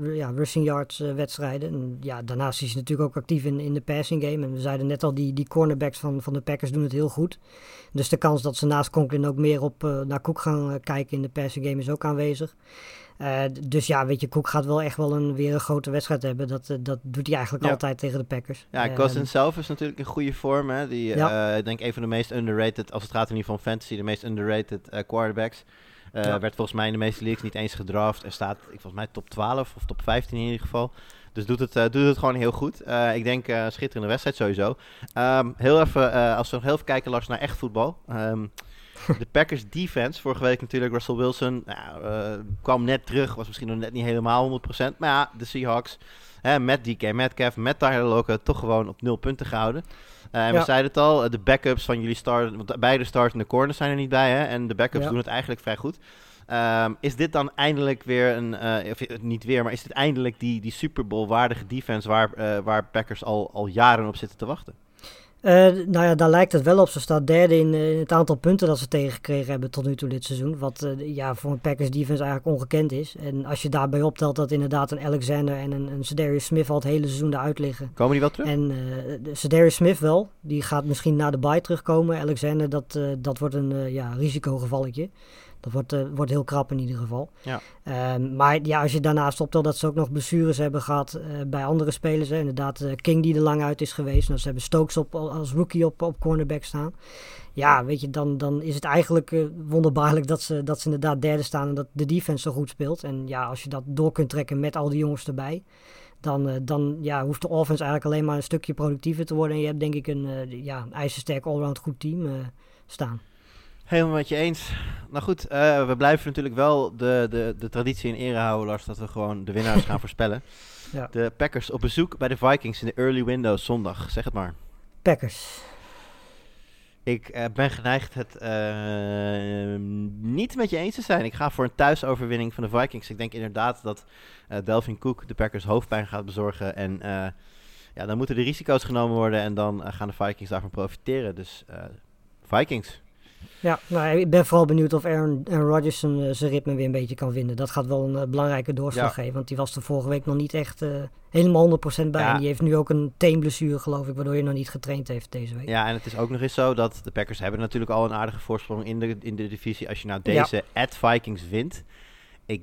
ja, rushing yards wedstrijden. En ja, daarnaast is hij natuurlijk ook actief in, in de passing game. En we zeiden net al, die, die cornerbacks van, van de Packers doen het heel goed. Dus de kans dat ze naast Conklin ook meer op naar Cook gaan kijken in de passing game is ook aanwezig. Uh, dus ja, weet je, Cook gaat wel echt wel een, weer een grote wedstrijd hebben. Dat, uh, dat doet hij eigenlijk ja. altijd tegen de Packers. Ja, Cousins uh, zelf is natuurlijk in goede vorm. Hè? Die, ja. ik denk een van de meest underrated, als het gaat in ieder geval fantasy, de meest underrated quarterbacks. Ja. Werd volgens mij in de meeste leagues niet eens gedraft. Er staat, ik, volgens mij, top 12 of top 15 in ieder geval. Dus doet het, uh, doet het gewoon heel goed. Uh, ik denk schitterende wedstrijd sowieso. Um, heel even, als we nog heel even kijken, Lars, naar echt voetbal. Um, de Packers defense, vorige week natuurlijk Russell Wilson, nou, uh, kwam net terug, was misschien nog net niet helemaal 100%. Maar ja, de Seahawks, hè, met DK Metcalf, met Tyler Lockett, toch gewoon op nul punten gehouden. Uh, en ja. we zeiden het al, de backups van jullie start, want beide startende corners zijn er niet bij, hè, en de backups ja. doen het eigenlijk vrij goed. Um, is dit dan eindelijk weer een, uh, of niet weer, maar is dit eindelijk die, die Super Bowl waardige defense waar, waar Packers al, al jaren op zitten te wachten? Uh, nou ja, daar lijkt het wel op. Ze staat derde in, uh, in, het aantal punten dat ze tegengekregen hebben tot nu toe dit seizoen. Wat uh, ja, voor een Packers defense eigenlijk ongekend is. En als je daarbij optelt dat inderdaad een Alexander en een, een Cedarius Smith al het hele seizoen eruit liggen. Komen die wel terug? En de Cedarius Smith wel. Die gaat misschien na de bye terugkomen. Alexander, dat, dat wordt een ja, risicogevalletje. Dat wordt, uh, wordt heel krap in ieder geval. Ja. Um, maar ja, als je daarnaast optelt dat ze ook nog blessures hebben gehad uh, bij andere spelers. Hè. Inderdaad, uh, King die er lang uit is geweest. Nou, ze hebben Stokes op, als rookie op, op cornerback staan. Ja, weet je, dan, dan is het eigenlijk wonderbaarlijk dat ze, dat ze inderdaad derde staan en dat de defense zo goed speelt. En ja, als je dat door kunt trekken met al die jongens erbij. Dan, dan ja, hoeft de offense eigenlijk alleen maar een stukje productiever te worden. En je hebt denk ik een ja, ijzersterk allround goed team staan. Helemaal met je eens. Nou goed, uh, we blijven natuurlijk wel de, de, de traditie in ere houden, Lars, dat we gewoon de winnaars gaan voorspellen. Ja. De Packers op bezoek bij de Vikings in de early window zondag. Zeg het maar. Packers. Ik uh, ben geneigd het uh, niet met je eens te zijn. Ik ga voor een thuisoverwinning van de Vikings. Ik denk inderdaad dat Delvin Cook de Packers hoofdpijn gaat bezorgen. En ja, dan moeten de risico's genomen worden en dan gaan de Vikings daarvan profiteren. Dus Vikings. Ja, nou, ik ben vooral benieuwd of Aaron, Aaron Rodgers zijn, uh, zijn ritme weer een beetje kan vinden. Dat gaat wel een uh, belangrijke doorslag ja. geven, want die was er vorige week nog niet echt uh, helemaal 100% bij. Ja. En die heeft nu ook een teenblessure, geloof ik, waardoor hij nog niet getraind heeft deze week. Ja, en het is ook nog eens zo dat de Packers hebben natuurlijk al een aardige voorsprong in de, in de divisie. Als je nou deze ja. at Vikings wint, ik,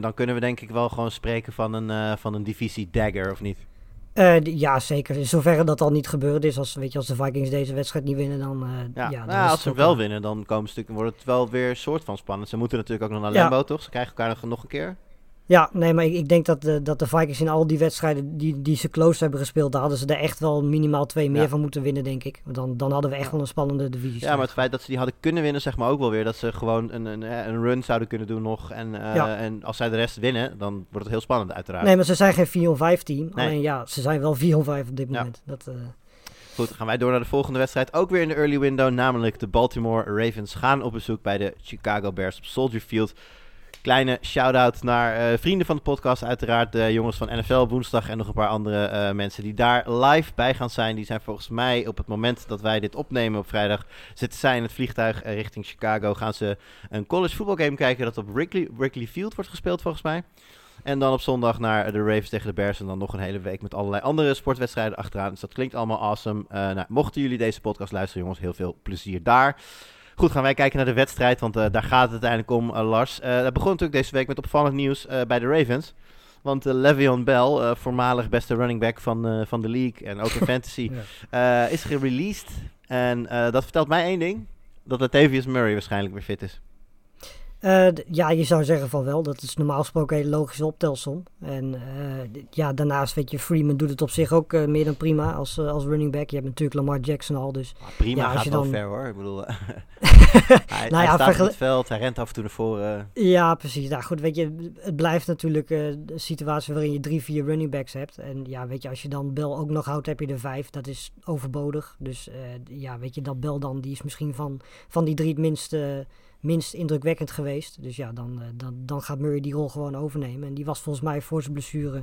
dan kunnen we denk ik wel gewoon spreken van een, van een divisie dagger, of niet? Uh, ja, zeker. In zoverre dat al niet gebeurd is. Als, weet je, als de Vikings deze wedstrijd niet winnen, dan... Uh, ja, ja, dan nou, als ze wel winnen, dan komen stuk, wordt het wel weer een soort van spannend. Ze moeten natuurlijk ook nog naar Lambo, ja. toch? Ze krijgen elkaar nog, nog een keer. Ja, nee, maar ik, ik denk dat de, dat de Vikings in al die wedstrijden die, die ze close hebben gespeeld, daar hadden ze er echt wel minimaal twee meer ja. van moeten winnen, denk ik. Dan, dan hadden we echt wel een spannende divisie. Ja, maar het feit dat ze die hadden kunnen winnen, zeg maar ook wel weer. Dat ze gewoon een, een, een run zouden kunnen doen nog. En, uh, ja. en als zij de rest winnen, dan wordt het heel spannend uiteraard. Nee, maar ze zijn geen 4-5 team. Nee. Alleen ja, ze zijn wel 4-5 op dit moment. Dat, uh... Goed, dan gaan wij door naar de volgende wedstrijd. Ook weer in de early window, namelijk de Baltimore Ravens gaan op bezoek bij de Chicago Bears op Soldier Field. Kleine shout-out naar eh, vrienden van de podcast, uiteraard de jongens van NFL Woensdag en nog een paar andere eh, mensen die daar live bij gaan zijn. Die zijn volgens mij op het moment dat wij dit opnemen op vrijdag, zitten zij in het vliegtuig eh, richting Chicago. Gaan ze een college voetbalgame kijken dat op Wrigley, Wrigley Field wordt gespeeld volgens mij. En dan op zondag naar de Ravens tegen de Bears. En dan nog een hele week met allerlei andere sportwedstrijden achteraan. Dus dat klinkt allemaal awesome. Nou, mochten jullie deze podcast luisteren, jongens, heel veel plezier daar. Goed, gaan wij kijken naar de wedstrijd, want uh, daar gaat het uiteindelijk om, uh, Lars. dat begon natuurlijk deze week met opvallend nieuws bij de Ravens. Want Le'Veon Bell, voormalig beste running back van, van de league en ook in fantasy, ja. is gereleased. En dat vertelt mij één ding, dat Latavius Murray waarschijnlijk weer fit is. Uh, ja, je zou zeggen van wel. Dat is normaal gesproken een hele logische optelsom. En uh, ja, daarnaast weet je, Freeman doet het op zich ook uh, meer dan prima als, als running back. Je hebt natuurlijk Lamar Jackson al, dus... Prima ja, gaat wel dan... ver hoor. Ik bedoel, hij, nou ja, hij staat in het veld, hij rent af en toe naar voren. Ja, precies. Nou goed, weet je, het blijft natuurlijk een situatie waarin je drie, vier running backs hebt. En ja, weet je, als je dan Bell ook nog houdt, heb je er vijf. Dat is overbodig. Dus ja, weet je, dat Bell dan, die is misschien van, van die drie het minste minst indrukwekkend geweest. Dus ja, dan, dan, dan gaat Murray die rol gewoon overnemen. En die was volgens mij voor zijn blessure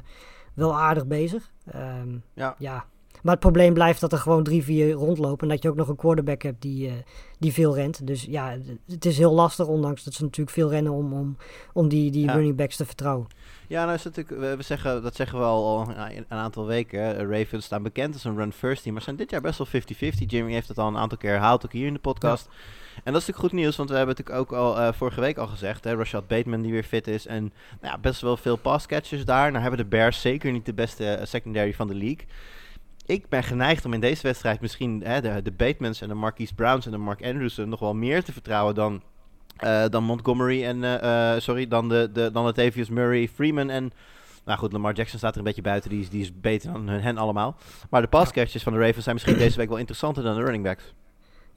wel aardig bezig. Um, ja. ja. Maar het probleem blijft dat er gewoon drie, vier rondlopen. En dat je ook nog een quarterback hebt die, uh, die veel rent. Dus ja, het is heel lastig, ondanks dat ze natuurlijk veel rennen om, om, om die, die ja. running backs te vertrouwen. Ja, nou is het natuurlijk, we zeggen, dat zeggen we al, een aantal weken. Ravens staan bekend als een run-first team, maar zijn dit jaar best wel 50-50. Jimmy heeft het al een aantal keer herhaald, ook hier in de podcast. Ja. En dat is natuurlijk goed nieuws, want we hebben natuurlijk ook al uh, vorige week al gezegd, hè, Rashad Bateman die weer fit is. En nou ja, best wel veel passcatchers daar. Nou hebben de Bears zeker niet de beste uh, secondary van de league. Ik ben geneigd om in deze wedstrijd misschien hè, de, de Batemans en de Marquise Browns en de Mark Andrews nog wel meer te vertrouwen dan, uh, dan Montgomery en, sorry, dan de, de, dan Latavius Murray, Freeman en... Nou goed, Lamar Jackson staat er een beetje buiten. Die is, die is beter dan hun, hen allemaal. Maar de passcatchers van de Ravens zijn misschien deze week wel interessanter dan de running backs.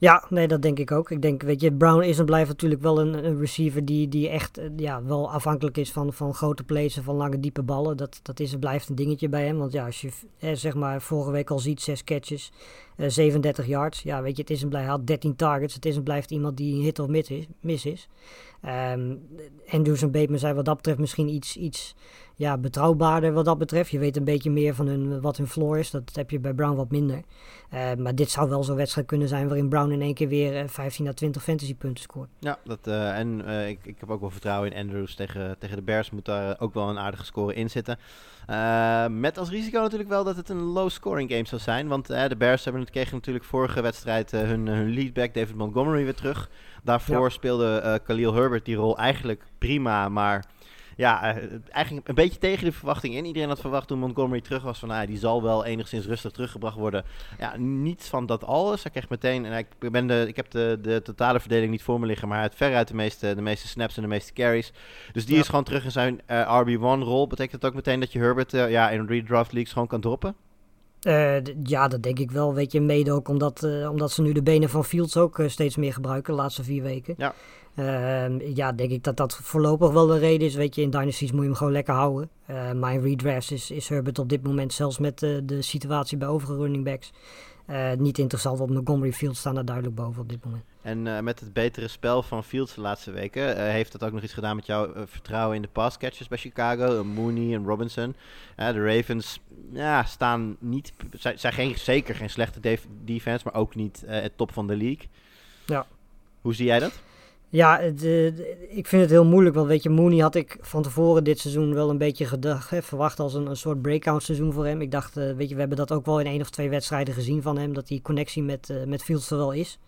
Ja, nee, dat denk ik ook. Ik denk, weet je, Brown is en blijft natuurlijk wel een, receiver die, die echt ja, wel afhankelijk is van, van grote plays en van lange diepe ballen. Dat, dat is en blijft een dingetje bij hem. Want ja, als je eh, zeg maar vorige week al ziet, zes catches, uh, 37 yards. Ja, weet je, het is en blijft, had 13 targets. Het is en blijft iemand die hit of mis is. Mis is. Um, Andrews en Bateman zijn wat dat betreft misschien iets, iets ja, betrouwbaarder wat dat betreft. Je weet een beetje meer van hun, wat hun floor is. Dat heb je bij Brown wat minder. Uh, maar dit zou wel zo'n wedstrijd kunnen zijn waarin Brown in één keer weer uh, 15 à 20 fantasy punten scoort. Ja, dat, uh, en uh, ik, ik heb ook wel vertrouwen in Andrews tegen, tegen de Bears. Moet daar ook wel een aardige score in zitten. met als risico natuurlijk wel dat het een low scoring game zou zijn. Want de Bears hebben, kregen natuurlijk vorige wedstrijd hun, hun leadback David Montgomery weer terug. Daarvoor ja. speelde Khalil Herbert die rol eigenlijk prima, maar ja, uh, eigenlijk een beetje tegen de verwachting in. Iedereen had verwacht toen Montgomery terug was van, nou, die zal wel enigszins rustig teruggebracht worden. Ja, niets van dat alles. Hij kreeg meteen, en ik, ben de, ik heb de, de totale verdeling niet voor me liggen, maar hij had veruit de meeste, de meeste snaps en de meeste carries. Dus die ja. is gewoon terug in zijn uh, RB1-rol. Betekent dat ook meteen dat je Herbert uh, ja, in redraft leagues gewoon kan droppen? Uh, ja, dat denk ik wel. Weet je, mede ook omdat, uh, omdat ze nu de benen van Fields ook uh, steeds meer gebruiken de laatste vier weken. Ja. Ja, denk ik dat dat voorlopig wel de reden is. Weet je, in Dynasties moet je hem gewoon lekker houden. maar in redrafts is, is Herbert op dit moment, zelfs met de situatie bij overige running backs, niet interessant. Want Montgomery Fields staan daar duidelijk boven op dit moment. En uh, met het betere spel van Fields de laatste weken, uh, heeft dat ook nog iets gedaan met jouw uh, vertrouwen in de passcatchers bij Chicago, Mooney en Robinson. de Ravens ja, staan niet, zijn, zijn geen, zeker geen slechte def defense, maar ook niet het top van de league. Ja. Hoe zie jij dat? Ja, de, ik vind het heel moeilijk, want weet je, Mooney had ik van tevoren dit seizoen wel een beetje gedacht, hè, verwacht als een, een soort breakout seizoen voor hem. Ik dacht, weet je, we hebben dat ook wel in één of twee wedstrijden gezien van hem, dat die connectie met, met Fields er wel is.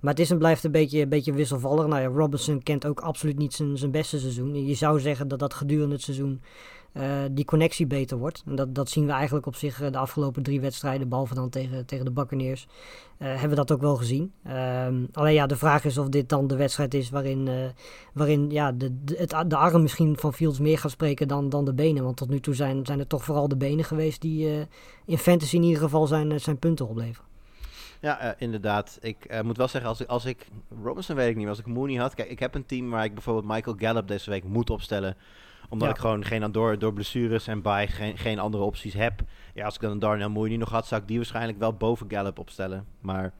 Maar het is en blijft een beetje, een beetje wisselvallig. Nou ja, Robinson kent ook absoluut niet zijn, zijn beste seizoen. Je zou zeggen dat dat gedurende het seizoen uh, die connectie beter wordt. En dat, dat zien we eigenlijk op zich de afgelopen drie wedstrijden, behalve dan tegen, tegen de Buccaneers, uh, hebben we dat ook wel gezien. Um, alleen ja, de vraag is of dit dan de wedstrijd is waarin, waarin ja, de, de, het, de arm misschien van Fields meer gaat spreken dan, dan de benen. Want tot nu toe zijn, zijn het toch vooral de benen geweest die in fantasy in ieder geval zijn, zijn punten opleveren. Ja, inderdaad. Ik moet wel zeggen, als ik, als ik... Robinson weet ik niet, maar als ik Mooney had... Kijk, ik heb een team waar ik bijvoorbeeld Michael Gallup deze week moet opstellen. Omdat ja. ik gewoon geen, door, door blessures en bij geen, geen andere opties heb. Ja, als ik dan een Darnell Mooney nog had, zou ik die waarschijnlijk wel boven Gallup opstellen. Maar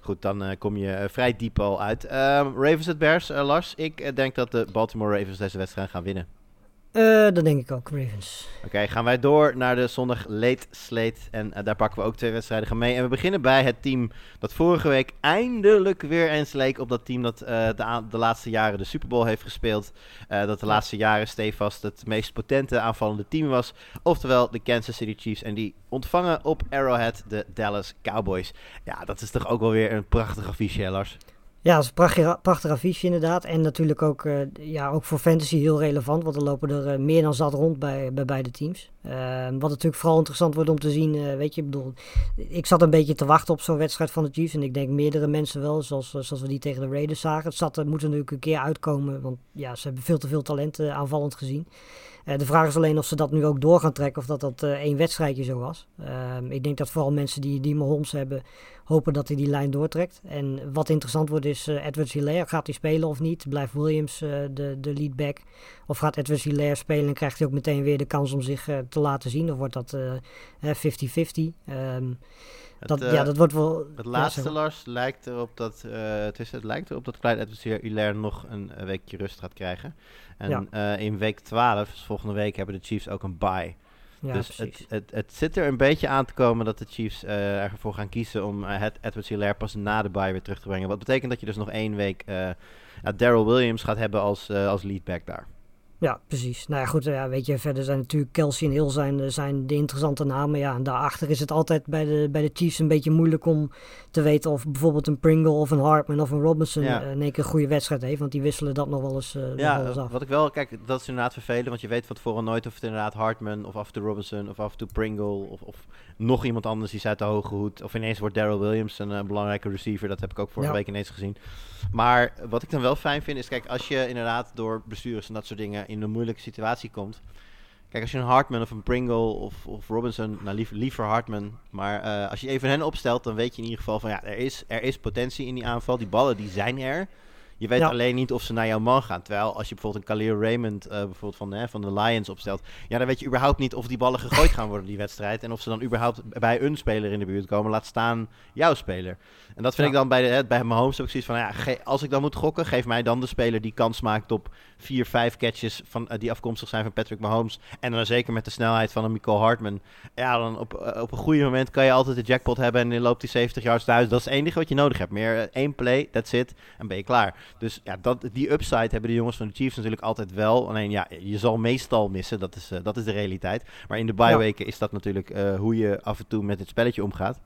goed, dan uh, kom je vrij diep al uit. Ehm, Ravens at Bears, Lars. Ik denk dat de Baltimore Ravens deze wedstrijd gaan winnen. Uh, dat denk ik ook, Ravens. Oké, okay, gaan wij door naar de zondag late slate. En uh, daar pakken we ook twee wedstrijden mee. En we beginnen bij het team dat vorige week eindelijk weer eens leek op dat team dat uh, de, de, laatste jaren de Super Bowl heeft gespeeld. dat de laatste jaren stevast het meest potente aanvallende team was. Oftewel de Kansas City Chiefs. En die ontvangen op Arrowhead de Dallas Cowboys. Ja, dat is toch ook wel weer een prachtig affiche, Lars? Ja, dat is een prachtig, prachtig affiche inderdaad. En natuurlijk ook, uh, ja, ook voor fantasy heel relevant. Want er lopen er uh, meer dan zat rond bij, bij beide teams. Uh, wat natuurlijk vooral interessant wordt om te zien. weet je, ik bedoel, ik zat een beetje te wachten op zo'n wedstrijd van de Chiefs. En ik denk meerdere mensen wel, zoals, zoals we die tegen de Raiders zagen. Het zat, moet er natuurlijk een keer uitkomen. Want ja, ze hebben veel te veel talent aanvallend gezien. Uh, de vraag is alleen of ze dat nu ook door gaan trekken of dat dat uh, één wedstrijdje zo was. Uh, ik denk dat vooral mensen die, die Mahomes hebben hopen dat hij die lijn doortrekt. En wat interessant wordt is Edwards Hilaire. Gaat hij spelen of niet? Blijft Williams de, de leadback? Of gaat Edwards Hilaire spelen en krijgt hij ook meteen weer de kans om zich te laten zien? Of wordt dat 50-50? Um, dat, uh, ja, dat wordt wel. Het laatste, ja, Lars, lijkt erop dat. Uh, het, is, het lijkt erop dat Clyde Edwards Hilaire nog een weekje rust gaat krijgen. En ja. uh, in week 12, dus volgende week, hebben de Chiefs ook een bye. Ja, dus het, het, het, zit er een beetje aan te komen dat de Chiefs ervoor gaan kiezen om het Edward Hilaire pas na de bye weer terug te brengen. Wat betekent dat je dus nog één week Daryl Williams gaat hebben als, als leadback daar. Ja, precies. Nou ja, goed, ja, weet je, verder zijn natuurlijk Kelsey en Hill zijn, zijn de interessante namen. Ja, en daarachter is het altijd bij de, bij de Chiefs een beetje moeilijk om te weten of bijvoorbeeld een Pringle of een Hartman of een Robinson ja. in één keer een goede wedstrijd heeft. Want die wisselen dat nog wel eens, uh, ja, wel eens af. wat ik wel, kijk, dat is inderdaad vervelend. Want je weet van tevoren nooit of het inderdaad Hartman of af en toe Robinson of af en toe Pringle of, of nog iemand anders die uit de hoge hoed. Of ineens wordt Daryl Williams een uh, belangrijke receiver. Dat heb ik ook vorige ja. week ineens gezien. Maar wat ik dan wel fijn vind is, kijk, als je inderdaad door bestuurders en dat soort dingen in een moeilijke situatie komt. Kijk, als je een Hartman of een Pringle of, of Robinson, nou liever, liever Hartman. Maar uh, als je even hen opstelt, dan weet je in ieder geval van ja, er is, er is potentie in die aanval. Die ballen die zijn er. Je weet ja. alleen niet of ze naar jouw man gaan. Terwijl als je bijvoorbeeld een Khalil Raymond uh, bijvoorbeeld van, hè, van de Lions opstelt. Ja, dan weet je überhaupt niet of die ballen gegooid gaan worden die wedstrijd. En of ze dan überhaupt bij een speler in de buurt komen. Laat staan jouw speler. En dat vind ja. ik dan bij, de, hè, bij mijn heb ik zoiets van, ja, als ik dan moet gokken, geef mij dan de speler die kans maakt op vier, vijf catches van, uh, die afkomstig zijn van Patrick Mahomes. En dan zeker met de snelheid van een Michael Hartman. Ja, dan op, uh, op een goede moment kan je altijd de jackpot hebben en dan loopt hij 70 yards thuis. Dat is het enige wat je nodig hebt. Meer één play, that's it, en ben je klaar. Dus ja, dat, die upside hebben de jongens van de Chiefs natuurlijk altijd wel. Alleen ja, je zal meestal missen, dat is, dat is de realiteit. Maar in de bye-weken ja. is dat natuurlijk hoe je af en toe met het spelletje omgaat.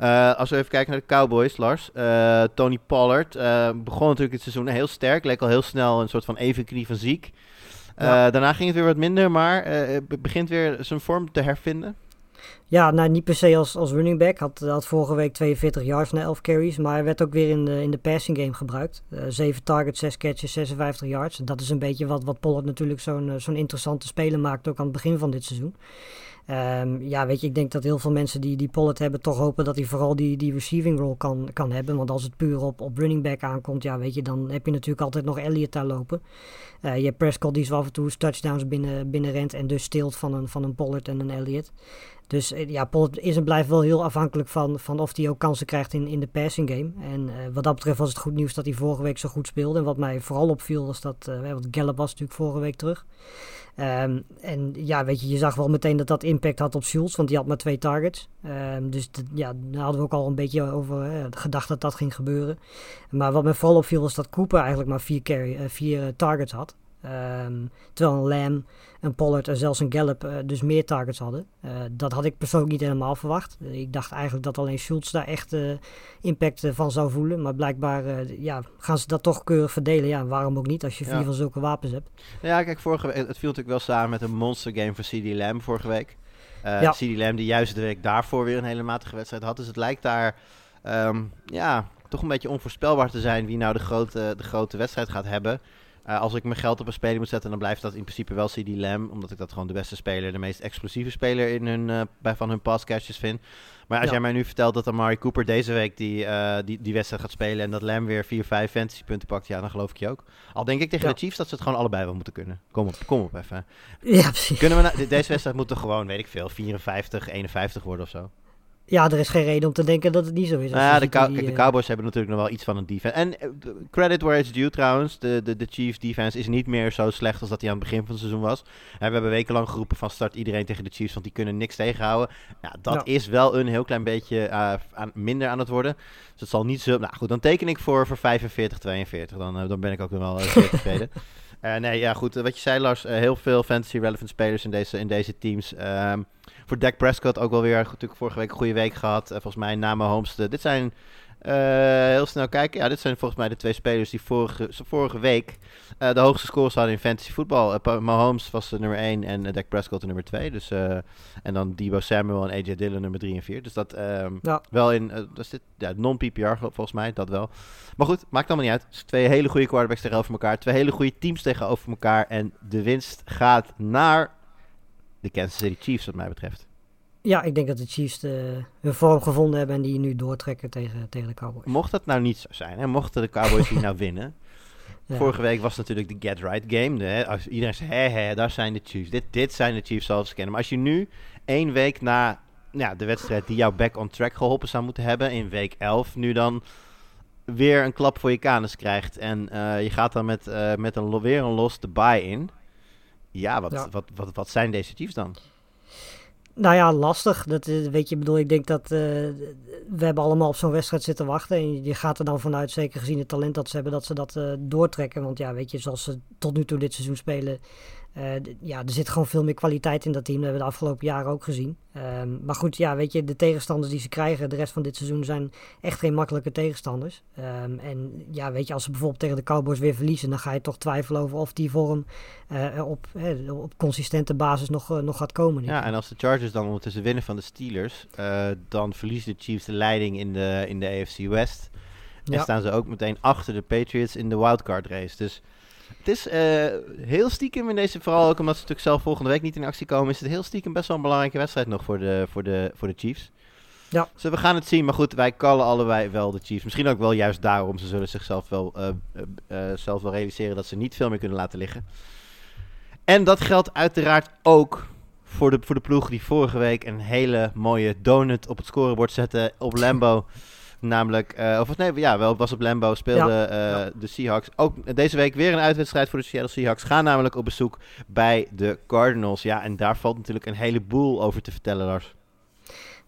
Uh, als we even kijken naar de Cowboys, Lars. Uh, Tony Pollard uh, begon natuurlijk het seizoen heel sterk. Leek al heel snel een soort van evenknie van ziek. Ja. daarna ging het weer wat minder, maar begint weer zijn vorm te hervinden. Ja, nou niet per se als, als running back. Had, had vorige week 42 yards na 11 carries. Maar hij werd ook weer in de, in de passing game gebruikt. Uh, 7 targets, 6 catches, 56 yards. En dat is een beetje wat, wat Pollard natuurlijk zo'n zo'n interessante speler maakt. Ook aan het begin van dit seizoen. Um, ja, weet je, ik denk dat heel veel mensen die, die Pollard hebben toch hopen dat hij vooral die, die receiving role kan, kan hebben. Want als het puur op, op running back aankomt, ja, weet je, dan heb je natuurlijk altijd nog Elliott daar lopen. Uh, je hebt Prescott die zo af en toe touchdowns binnen, binnen rent en dus steelt van een, van een Pollard en een Elliott. Dus ja, Pollard is en blijft wel heel afhankelijk van, van of hij ook kansen krijgt in, in de passing game. En uh, wat dat betreft was het goed nieuws dat hij vorige week zo goed speelde. En wat mij vooral opviel was dat, uh, want Gallup was natuurlijk vorige week terug. Um, en ja, weet je, je zag wel meteen dat dat impact had op Schultz, want die had maar twee targets. Um, dus ja, daar hadden we ook al een beetje over gedacht dat dat ging gebeuren. Maar wat me vooral opviel was dat Cooper eigenlijk maar vier, carry, vier targets had. Um, terwijl een Lamb, een Pollard en zelfs een Gallup uh, dus meer targets hadden. Uh, dat had ik persoonlijk niet helemaal verwacht. Uh, ik dacht eigenlijk dat alleen Schultz daar echt impact van zou voelen. Maar blijkbaar ja, gaan ze dat toch keurig verdelen. Ja, waarom ook niet als je vier ja. van zulke wapens hebt. Ja, kijk, vorige week, het viel natuurlijk wel samen met een monster game voor CD Lamb vorige week. ja. CD Lamb die juist de week daarvoor weer een hele matige wedstrijd had. Dus het lijkt daar um, ja, toch een beetje onvoorspelbaar te zijn wie nou de grote, de grote wedstrijd gaat hebben. Uh, als ik mijn geld op een speler moet zetten, dan blijft dat in principe wel CD Lamb. Omdat ik dat gewoon de beste speler, de meest explosieve speler in hun, uh, bij van hun passcatches vind. Maar als Ja. jij mij nu vertelt dat Amari Cooper deze week die, eh, die, die wedstrijd gaat spelen... en dat Lamb weer 4, 5 fantasy punten pakt, ja, dan geloof ik je ook. Al denk ik tegen Ja. de Chiefs dat ze het gewoon allebei wel moeten kunnen. Kom op, kom op even. Ja, precies. Kunnen we nou- de- deze wedstrijd moet toch gewoon, weet ik veel, 54, 51 worden of zo? Ja, er is geen reden om te denken dat het niet zo is. Nou je ja, de, Cow- die, kijk, de eh, Cowboys hebben natuurlijk nog wel iets van een defense. En eh, credit where it's due trouwens. De, de, de Chiefs defense is niet meer zo slecht als dat hij aan het begin van het seizoen was. Eh, we hebben wekenlang geroepen van start iedereen tegen de Chiefs, want die kunnen niks tegenhouden. Nou, dat Ja. is wel een heel klein beetje eh, aan, minder aan het worden. Dus het zal niet zo... Nou goed, dan teken ik voor, voor 45, 42. Dan, dan ben ik ook wel uh, zeer tevreden. Eh, nee, ja goed. eh, wat je zei Lars, eh, heel veel fantasy relevant spelers in deze, in deze teams. Ehm, voor Dak Prescott ook wel weer natuurlijk vorige week een goede week gehad. Eh, volgens mij na Mahomes. de- dit zijn heel snel kijken. Ja, dit zijn volgens mij de twee spelers die vorige, vorige week eh, de hoogste scores hadden in fantasy voetbal. Eh, Mahomes was de nummer 1 en Dak Prescott de nummer 2. Dus, eh, en dan Debo Samuel en AJ Dillon nummer 3 en 4. Dus dat ehm, Ja. wel in, eh, dat is dit, ja, non-PPR volgens mij, dat wel. Maar goed, maakt allemaal niet uit. Zijn twee hele goede quarterbacks tegenover elkaar. Twee hele goede teams tegenover elkaar. En de winst gaat naar de Kansas City Chiefs wat mij betreft. Ja, ik denk dat de Chiefs de, hun vorm gevonden hebben en die nu doortrekken tegen, tegen de Cowboys. Mocht dat nou niet zo zijn, hè, mochten de Cowboys hier nou winnen. Ja. Vorige week was natuurlijk de get right game. De, als iedereen zei, hè, hè, daar zijn de Chiefs. Dit, dit zijn de Chiefs zoals ze kennen. Maar als je nu één week na ja, de wedstrijd die jou back on track geholpen zou moeten hebben, in week 11, nu dan weer een klap voor je kanus krijgt. En eh, je gaat dan met, eh, met een, weer een los de bye in. Ja, wat, Ja. Wat, wat, wat zijn deze Chiefs dan? Nou ja, lastig. Dat, is- weet je, bedoel, ik denk dat eh, we hebben allemaal op zo'n wedstrijd zitten wachten. En je gaat er dan vanuit, zeker gezien het talent dat ze hebben, dat ze dat eh, doortrekken. Want ja, weet je, zoals ze tot nu toe dit seizoen spelen, eh, ja, er zit gewoon veel meer kwaliteit in dat team. Dat hebben we de afgelopen jaren ook gezien. Ehm, maar goed, ja, weet je, de tegenstanders die ze krijgen de rest van dit seizoen zijn echt geen makkelijke tegenstanders. Ehm, en ja, weet je, als ze bijvoorbeeld tegen de Cowboys weer verliezen, dan ga je toch twijfelen over of die vorm eh, op, eh, op consistente basis nog, eh, nog gaat komen. Ja, en als de Chargers dan ondertussen winnen van de Steelers, eh, dan verliezen de Chiefs de leiding in de, in de AFC West. En Ja. staan ze ook meteen achter de Patriots in de wildcard race. Dus het is eh, heel stiekem in deze, vooral ook omdat ze natuurlijk zelf volgende week niet in actie komen, is het heel stiekem best wel een belangrijke wedstrijd nog voor de, voor de, voor de Chiefs. Ja. Dus we gaan het zien, maar goed, wij kallen allebei wel de Chiefs. Misschien ook wel juist daarom. Ze zullen zichzelf wel, eh, eh, zelf wel realiseren dat ze niet veel meer kunnen laten liggen. En dat geldt uiteraard ook voor de, voor de ploeg die vorige week een hele mooie donut op het scorebord zette op Lambo. Namelijk, eh, of nee, ja, wel, was op Lambo, speelde eh, ja. de Seahawks. Ook deze week weer een uitwedstrijd voor de Seattle Seahawks. Gaan namelijk op bezoek bij de Cardinals. Ja, en daar valt natuurlijk een heleboel over te vertellen, Lars.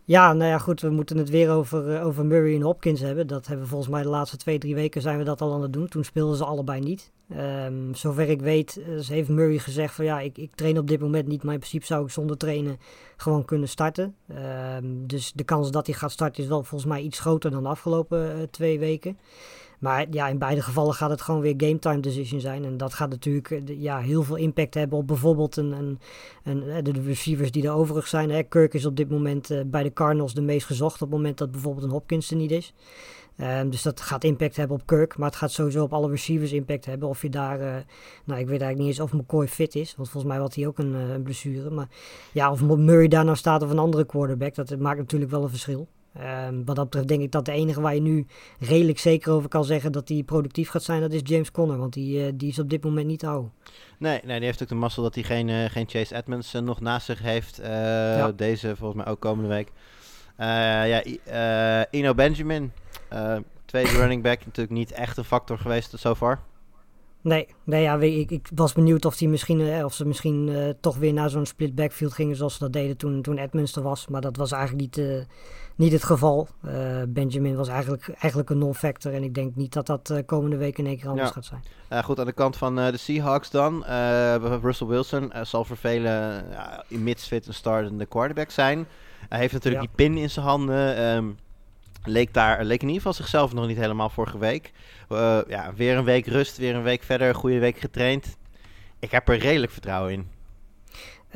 Ja, nou ja, goed, we moeten het weer over, eh, over Murray en Hopkins hebben. Dat hebben we volgens mij de laatste twee, drie weken zijn we dat al aan het doen. Toen speelden ze allebei niet. Ehm, zover ik weet, eh, heeft Murray gezegd van ja, ik, ik train op dit moment niet, maar in principe zou ik zonder trainen gewoon kunnen starten. Ehm, dus de kans dat hij gaat starten is wel volgens mij iets groter dan de afgelopen eh, twee weken. Maar ja, in beide gevallen gaat het gewoon weer game time decision zijn. En dat gaat natuurlijk eh, ja, heel veel impact hebben op bijvoorbeeld een, een, een, eh, de receivers die er overig zijn. Hè. Kirk is op dit moment eh, bij de Cardinals de meest gezocht op het moment dat bijvoorbeeld een Hopkins er niet is. Ehm, dus dat gaat impact hebben op Kirk, maar het gaat sowieso op alle receivers impact hebben. Of je daar, nou ik weet eigenlijk niet eens of McCoy fit is, want volgens mij had hij ook een, een blessure. Maar ja, of Murray daar nou staat of een andere quarterback, dat maakt natuurlijk wel een verschil. Ehm, wat dat betreft denk ik dat de enige waar je nu redelijk zeker over kan zeggen dat hij productief gaat zijn, dat is James Conner. Want die, eh, die is op dit moment niet houden. Nee, nee, die heeft ook de mazzel dat hij geen, eh, geen Chase Edmonds eh, nog naast zich heeft. Deze volgens mij ook komende week. Ja, Ino Benjamin, tweede running back, natuurlijk niet echt een factor geweest tot zover. Nee, nee ja, ik, ik was benieuwd of, die misschien, eh, of ze misschien eh, toch weer naar zo'n split backfield gingen zoals ze dat deden toen, toen Edmonds er was. Maar dat was eigenlijk niet, eh, niet het geval. Benjamin was eigenlijk, eigenlijk een non-factor en ik denk niet dat dat komende week in één keer anders Ja. gaat zijn. Goed, aan de kant van de Seahawks dan. Russell Wilson zal voor velen in mid-fit een startende quarterback zijn. Hij heeft natuurlijk Ja. die pin in zijn handen. ehm, leek, daar, leek in ieder geval zichzelf nog niet helemaal vorige week. Eh, ja, weer een week rust, weer een week verder, goede week getraind. Ik heb er redelijk vertrouwen in.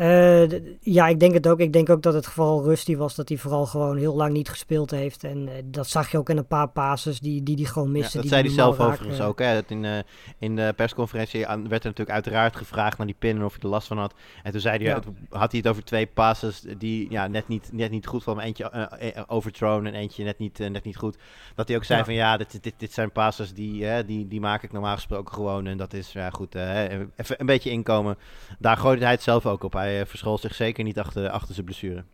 Uh, ja, ik denk het ook. Ik denk ook dat het geval Rusty was dat hij vooral gewoon heel lang niet gespeeld heeft. En uh, dat zag je ook in een paar passes die die, die gewoon miste. Ja, dat die zei hij zelf overigens ook. Hè? Dat in, uh, in de persconferentie werd er natuurlijk uiteraard gevraagd naar die pin en of hij er last van had. En toen zei hij, ja. had hij het over twee passes die ja, net, niet, net niet goed van Eentje overthrown en eentje net niet, net niet goed. Dat hij ook zei ja. van ja, dit, dit, dit zijn passes die, die, die maak ik normaal gesproken gewoon. En dat is ja, goed, even een beetje inkomen. Daar gooide hij het zelf ook op. Hij hij verschool zich zeker niet achter, achter zijn blessure.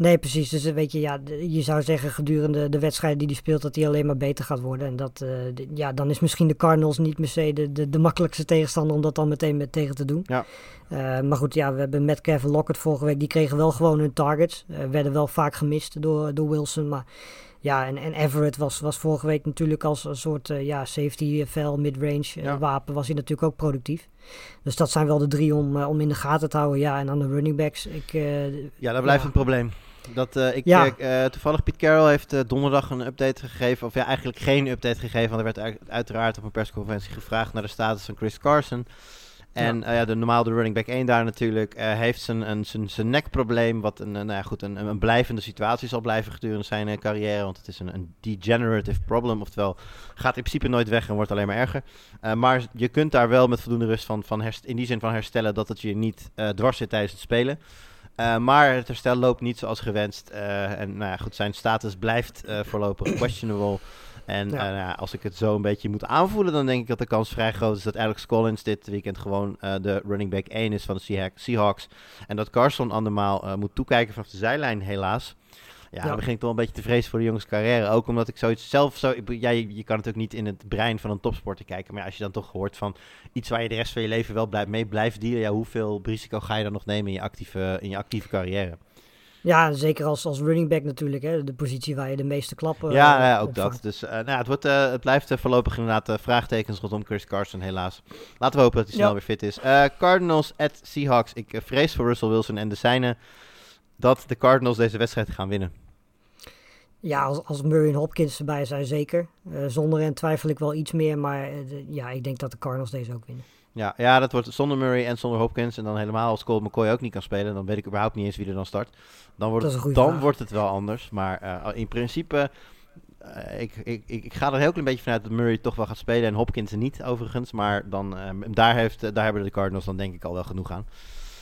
Nee, precies. Dus weet je, ja, je zou zeggen gedurende de wedstrijden die hij speelt dat hij alleen maar beter gaat worden. En dat, uh, de, ja, dan is misschien de Cardinals niet per se de, de, de, makkelijkste tegenstander om dat dan meteen met tegen te doen. Ja. Uh, maar goed, ja, we hebben met Kevin Lockett vorige week, die kregen wel gewoon hun targets. Uh, werden wel vaak gemist door, door Wilson, maar ja, en, en Everett was, was vorige week natuurlijk als een soort uh, ja, safety vel midrange uh, ja. wapen was hij natuurlijk ook productief. Dus dat zijn wel de drie om, uh, om in de gaten te houden. Ja, en aan de running backs. Ik, ja, dat blijft ja. een probleem. Dat, ik, ja. toevallig Piet Carroll heeft donderdag een update gegeven. Of ja, eigenlijk geen update gegeven. Want er werd uiteraard op een persconferentie gevraagd naar de status van Chris Carson. En ja. Uh, de normaal de running back 1 daar natuurlijk uh, heeft zijn, een, zijn, zijn nekprobleem, wat een, nou ja, goed, een, een blijvende situatie zal blijven gedurende zijn carrière, want het is een, een degenerative problem, oftewel gaat in principe nooit weg en wordt alleen maar erger. maar je kunt daar wel met voldoende rust van, van in die zin van herstellen dat het je niet dwars zit tijdens het spelen. maar het herstel loopt niet zoals gewenst en nou ja, goed, zijn status blijft voorlopig questionable. En ja. uh, als ik het zo een beetje moet aanvoelen, dan denk ik dat de kans vrij groot is dat Alex Collins dit weekend gewoon uh, de running back 1 is van de Seahawks. En dat Carson andermaal uh, moet toekijken vanaf de zijlijn, helaas. Ja, ja. dan begin ik toch een beetje te vrezen voor de jongens carrière. Ook omdat ik zoiets zelf zo... Ja, je, je, kan natuurlijk niet in het brein van een topsporter kijken. Maar als je dan toch hoort van iets waar je de rest van je leven wel blij, mee blijft dealen... Ja, hoeveel risico ga je dan nog nemen in je actieve, in je actieve carrière? Ja, zeker als, als running back natuurlijk. Hè, de positie waar je de meeste klappen Ja, uh, ja ook opvangt. dat. Dus uh, nou, het, wordt, uh, het blijft voorlopig inderdaad vraagtekens rondom Chris Carson, helaas. Laten we hopen dat hij snel ja. weer fit is. Cardinals at Seahawks. Ik vrees voor Russell Wilson en de zijne dat de Cardinals deze wedstrijd gaan winnen. Ja, als, als Murray en Hopkins erbij zijn, zeker. zonder hen twijfel ik wel iets meer. Maar ja, ik denk dat de Cardinals deze ook winnen. Ja, ja, dat wordt zonder Murray en zonder Hopkins. En dan helemaal als Colt McCoy ook niet kan spelen. Dan weet ik überhaupt niet eens wie er dan start. Dan wordt, het, dan wordt het wel anders. Maar uh, in principe, uh, ik, ik, ik, ga er heel klein beetje vanuit dat Murray toch wel gaat spelen. En Hopkins niet overigens. Maar dan, uh, daar, heeft, daar hebben de Cardinals dan denk ik al wel genoeg aan.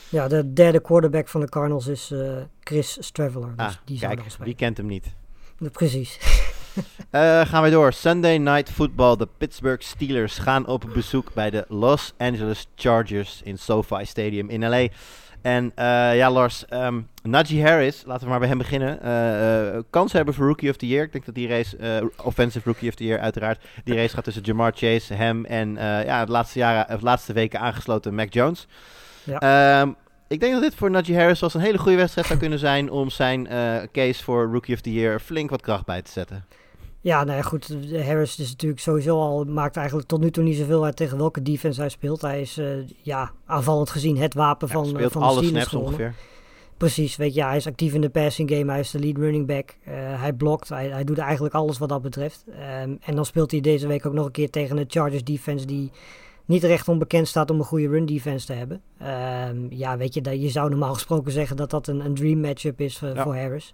Ja, de derde quarterback van de Cardinals is Chris Straveller. Dus ah, die kijk, wie kent hem niet? Precies. Uh, gaan we door. Sunday Night Football. De Pittsburgh Steelers gaan op bezoek bij de Los Angeles Chargers in SoFi Stadium in LA. En uh, ja, Lars, um, Najee Harris, laten we maar bij hem beginnen. Uh, uh, kans hebben voor Rookie of the Year. Ik denk dat die race, Offensive Rookie of the Year uiteraard, die race gaat tussen Jamar Chase, hem en ja, de laatste, jaren, of laatste weken aangesloten Mac Jones. Ja. Um, ik denk dat dit voor Najee Harris was een hele goede wedstrijd zou kunnen zijn om zijn case voor Rookie of the Year flink wat kracht bij te zetten. Ja, nou ja, goed. Harris is natuurlijk sowieso al, maakt eigenlijk tot nu toe niet zoveel uit tegen welke defense hij speelt. Hij is, uh, ja, aanvallend gezien het wapen ja, van, speelt van de alle snaps ongeveer. Precies, weet je, hij is actief in de passing game, hij is de lead running back. Uh, hij blokt, hij, hij doet eigenlijk alles wat dat betreft. Um, en dan speelt hij deze week ook nog een keer tegen een Chargers defense die niet recht onbekend staat om een goede run defense te hebben. Um, ja, weet je, dat, je zou normaal gesproken zeggen dat dat een, een dream matchup is uh, ja. voor Harris.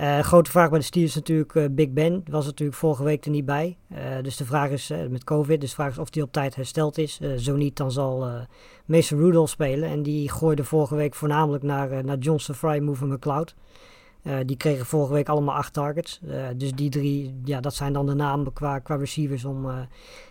Uh, grote vraag bij de Steelers natuurlijk uh, Big Ben. Was natuurlijk vorige week er niet bij. Uh, dus de vraag is met COVID. Dus de vraag is of hij op tijd hersteld is. zo niet, dan zal Mason Rudolph spelen. En die gooide vorige week voornamelijk naar, naar Johnson, Fry, Mover McLeod. Uh, die kregen vorige week allemaal acht targets. Uh, dus die drie, ja, dat zijn dan de namen qua, qua receivers om uh,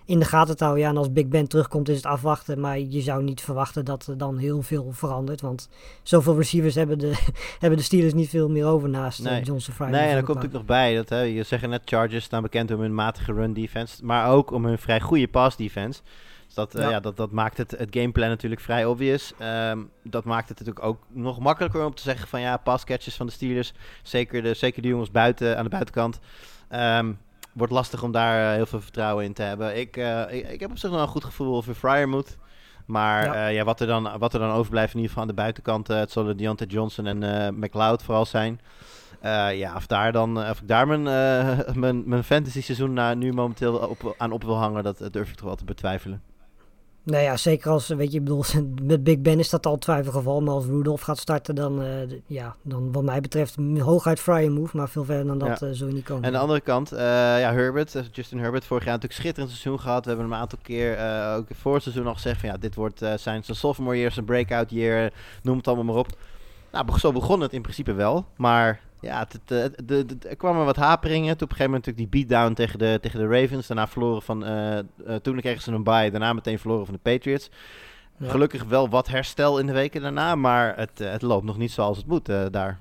in de gaten te houden. Ja, en als Big Ben terugkomt is het afwachten. Maar je zou niet verwachten dat er dan heel veel verandert. Want zoveel receivers hebben de, hebben de Steelers niet veel meer over naast nee. Johnson Fry. Nee, en komt natuurlijk nog bij. Dat, hè, je zegt net Chargers staan bekend om hun matige run defense. Maar ook om hun vrij goede pass defense. Dat, uh, ja. ja. dat, dat maakt het, het gameplan natuurlijk vrij obvious. Um, dat maakt het natuurlijk ook nog makkelijker om te zeggen van ja, passcatches van de Steelers. Zeker de, zeker de jongens buiten, aan de buitenkant. Um, wordt lastig om daar uh, heel veel vertrouwen in te hebben. Ik, uh, ik, ik, heb op zich nog een goed gevoel over Fryer moet. Maar ja. ja. wat, er dan, wat er dan overblijft in ieder geval aan de buitenkant, het zullen Deontay Johnson en McLeod vooral zijn. ja, of, daar dan, of ik daar mijn, mijn, mijn fantasy seizoen nu momenteel op, aan op wil hangen, dat durf ik toch wel te betwijfelen. Nou ja, zeker als, weet je, ik bedoel, met Big Ben is dat al twijfelgeval. Maar als Rudolph gaat starten, dan, uh, ja, dan wat mij betreft hooguit frye move. Maar veel verder dan dat ja. uh, zul je niet komen. En aan de andere kant, uh, ja, Herbert, Justin Herbert, vorig jaar natuurlijk schitterend seizoen gehad. We hebben hem een aantal keer, ook voor het seizoen al gezegd van ja, dit wordt zijn, zijn sophomore year, zijn breakout year, noem het allemaal maar op. Nou, zo begon het in principe wel, maar ja, het, de, er kwamen wat haperingen. Toen op een gegeven moment natuurlijk die beatdown tegen de, tegen de Ravens. Daarna verloren van... Uh, uh, toen kregen ze een bye. Daarna meteen verloren van de Patriots. Ja. Gelukkig wel wat herstel in de weken daarna. Maar het, het loopt nog niet zoals het moet uh, daar.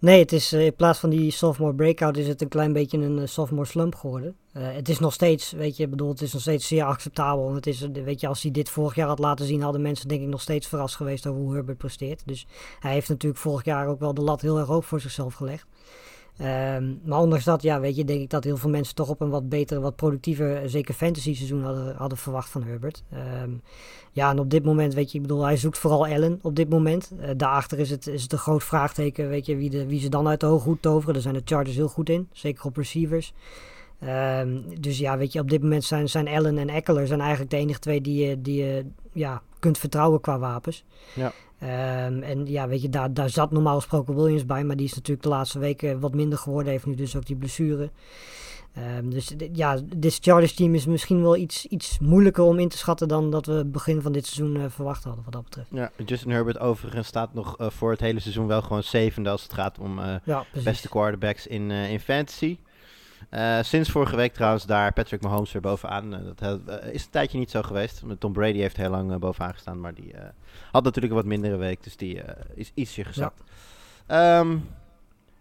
Nee, het is, in plaats van die sophomore breakout is het een klein beetje een sophomore slump geworden. het is nog steeds, weet je, bedoel, het is nog steeds zeer acceptabel. Het is, weet je, als hij dit vorig jaar had laten zien, hadden mensen denk ik nog steeds verrast geweest over hoe Herbert presteert. Dus hij heeft natuurlijk vorig jaar ook wel de lat heel erg hoog voor zichzelf gelegd. Um, maar ondanks dat, ja, weet je, denk ik dat heel veel mensen toch op een wat betere, wat productiever, zeker fantasy seizoen hadden, hadden verwacht van Herbert. Um, ja, en op dit moment, weet je, ik bedoel, hij zoekt vooral Allen op dit moment. Uh, daarachter is het, is het een groot vraagteken, weet je, wie, de, wie ze dan uit de hoge hoed toveren. Daar zijn de Chargers heel goed in, zeker op receivers. Um, dus ja, weet je, op dit moment zijn, zijn Allen en Eckler zijn eigenlijk de enige twee die je, die je ja, kunt vertrouwen qua wapens. Ja. Um, en ja, weet je, daar, daar zat normaal gesproken Williams bij, maar die is natuurlijk de laatste weken wat minder geworden. Heeft nu dus ook die blessure. Um, dus ja, dit Chargers team is misschien wel iets, iets moeilijker om in te schatten dan dat we begin van dit seizoen uh, verwacht hadden, wat dat betreft. Ja, Justin Herbert overigens staat nog uh, voor het hele seizoen wel gewoon zevende als het gaat om uh, ja, beste quarterbacks in, in fantasy. Uh, sinds vorige week trouwens daar Patrick Mahomes weer bovenaan. Uh, dat uh, is een tijdje niet zo geweest. Tom Brady heeft heel lang bovenaan gestaan, maar die had natuurlijk een wat mindere week, dus die is ietsje gezakt. Ja. Um,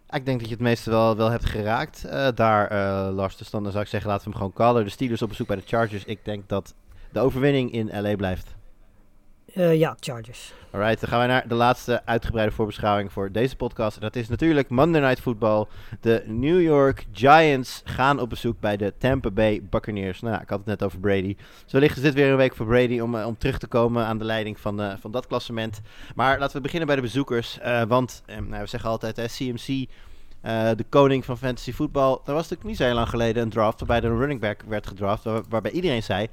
ik denk dat je het meeste wel, wel hebt geraakt daar, Lars. Dus dan zou ik zeggen, laten we hem gewoon callen. De Steelers op bezoek bij de Chargers. Ik denk dat de overwinning in LA blijft. Uh, ja, Chargers. Alright, dan gaan we naar de laatste uitgebreide voorbeschouwing voor deze podcast. En dat is natuurlijk Monday Night Football. De New York Giants gaan op bezoek bij de Tampa Bay Buccaneers. Nou, ik had het net over Brady. Dus wellicht is dit weer een week voor Brady om, uh, om terug te komen aan de leiding van, uh, van dat klassement. Maar laten we beginnen bij de bezoekers. want nou, we zeggen altijd, CMC, de koning van fantasy voetbal. Er was natuurlijk niet zo heel lang geleden een draft waarbij er een running back werd gedraft. waarbij iedereen zei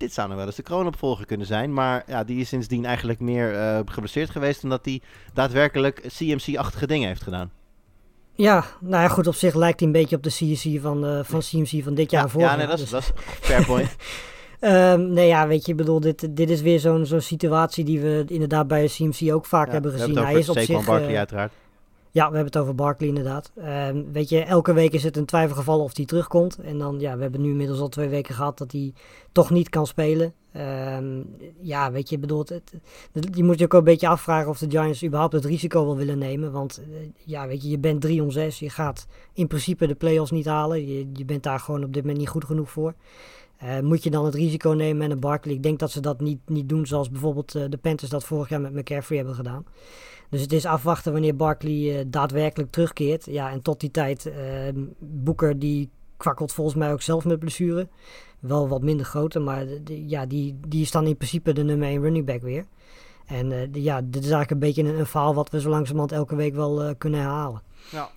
dit zou nog wel eens de kroonopvolger kunnen zijn. Maar ja, die is sindsdien eigenlijk meer uh, geblesseerd geweest... omdat hij daadwerkelijk CMC-achtige dingen heeft gedaan. Ja, nou ja, goed, op zich lijkt hij een beetje op de CMC van, uh, van CMC van dit jaar ja, vorig Ja, nee, dat is, dus. dat is fair point. um, nee, ja, weet je, ik bedoel, dit, dit is weer zo'n zo'n situatie die we inderdaad bij CMC ook vaak ja, hebben gezien. Hij is op zich... Barkley uh, uiteraard. Ja, we hebben het over Barkley inderdaad. Um, weet je, elke week is het een twijfelgeval of hij terugkomt. En dan, ja, we hebben nu inmiddels al twee weken gehad dat hij toch niet kan spelen. Um, ja, weet je, bedoelt, het, je moet je ook een beetje afvragen of de Giants überhaupt het risico wil willen nemen. Want uh, ja, weet je, je bent 3 om 6. Je gaat in principe de playoffs niet halen. Je, je bent daar gewoon op dit moment niet goed genoeg voor. Uh, moet je dan het risico nemen met een Barkley? Ik denk dat ze dat niet, niet doen zoals bijvoorbeeld uh, de Panthers dat vorig jaar met McCaffrey hebben gedaan. Dus het is afwachten wanneer Barkley uh, daadwerkelijk terugkeert. Ja, en tot die tijd, uh, Boeker die kwakkelt volgens mij ook zelf met blessure. Wel wat minder grote, maar ja, die, die is dan in principe de nummer 1 running back weer. En de, ja, dit is eigenlijk een beetje een, een verhaal wat we zo langzamerhand elke week wel kunnen herhalen. Ja,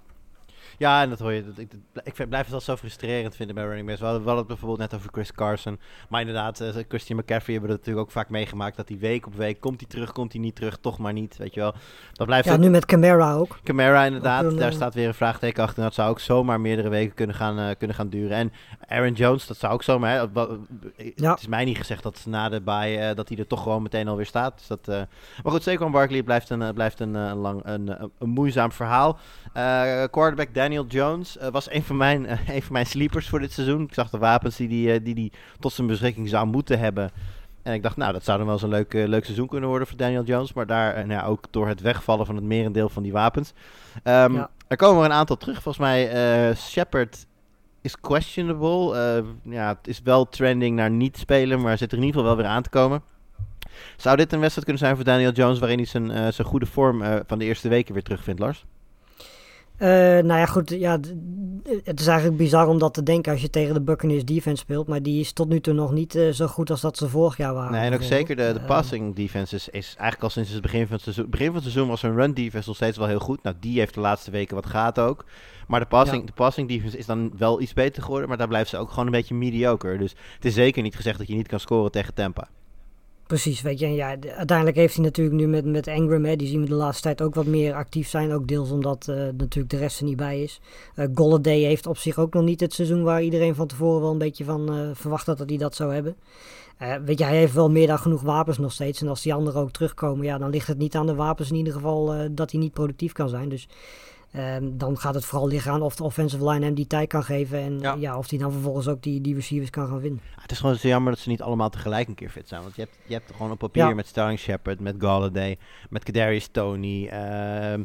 ja, en dat hoor je. Dat, ik, ik blijf het al zo frustrerend vinden bij running backs. We hadden, we hadden het bijvoorbeeld net over Chris Carson. Maar inderdaad, uh, Christian McCaffrey hebben we natuurlijk ook vaak meegemaakt. Dat hij week op week, komt hij terug, komt hij niet terug, toch maar niet. Weet je wel. Dat blijft ja, nu met Camara ook. Camara inderdaad, daar staat weer een vraagteken achter. Dat zou ook zomaar meerdere weken kunnen gaan, uh, kunnen gaan duren. En Aaron Jones, dat zou ook zomaar... Hè, ja. Het is mij niet gezegd dat na de bye, uh, dat hij er toch gewoon meteen alweer staat. Dus dat, maar goed, Saquon Barkley blijft een, blijft een, lang, een, een, moeizaam verhaal. quarterback Daniel Jones uh, was een van, mijn, uh, een van mijn sleepers voor dit seizoen. Ik zag de wapens die hij die, die, die tot zijn beschikking zou moeten hebben. En ik dacht, nou, dat zou dan wel eens een leuk, leuk seizoen kunnen worden voor Daniel Jones. Maar daar, nou ja, ook door het wegvallen van het merendeel van die wapens. Um, ja. Er komen er een aantal terug. Volgens mij, Shepard is questionable. ja, het is wel trending naar niet spelen, maar zit er in ieder geval wel weer aan te komen. Zou dit een wedstrijd kunnen zijn voor Daniel Jones... waarin hij zijn, zijn goede vorm van de eerste weken weer terugvindt, Lars? Uh, nou ja, goed. Ja, het is eigenlijk bizar om dat te denken als je tegen de Buccaneers defense speelt. Maar die is tot nu toe nog niet uh, zo goed als dat ze vorig jaar waren. Nee, en ook zeker de, de uh, passing defense is, is, eigenlijk al sinds het begin van het seizoen. begin van het seizoen was een run defense nog steeds wel heel goed. Nou, die heeft de laatste weken wat gaat ook. Maar de passing, ja. de passing defense is dan wel iets beter geworden. Maar daar blijft ze ook gewoon een beetje mediocre. Dus het is zeker niet gezegd dat je niet kan scoren tegen Tampa. Precies, weet je. En ja, de- uiteindelijk heeft hij natuurlijk nu met, met Engram, hè, die zien we de laatste tijd ook wat meer actief zijn. Ook deels omdat eh, natuurlijk de rest er niet bij is. Eh Golladay heeft op zich ook nog niet het seizoen waar iedereen van tevoren wel een beetje van eh, verwacht had dat hij dat zou hebben. Weet je, hij heeft wel meer dan genoeg wapens nog steeds. En als die anderen ook terugkomen, ja, dan ligt het niet aan de wapens in ieder geval dat hij niet productief kan zijn. Dus ehm, dan gaat het vooral liggen aan of de offensive line hem die tijd kan geven. En Ja. ja. of hij dan vervolgens ook die, die receivers kan gaan vinden. Het is gewoon zo jammer dat ze niet allemaal tegelijk een keer fit zijn. Want je hebt, je hebt gewoon op papier Ja. met Sterling Shepard, met Galladay, met Kadarius Tony, ehm,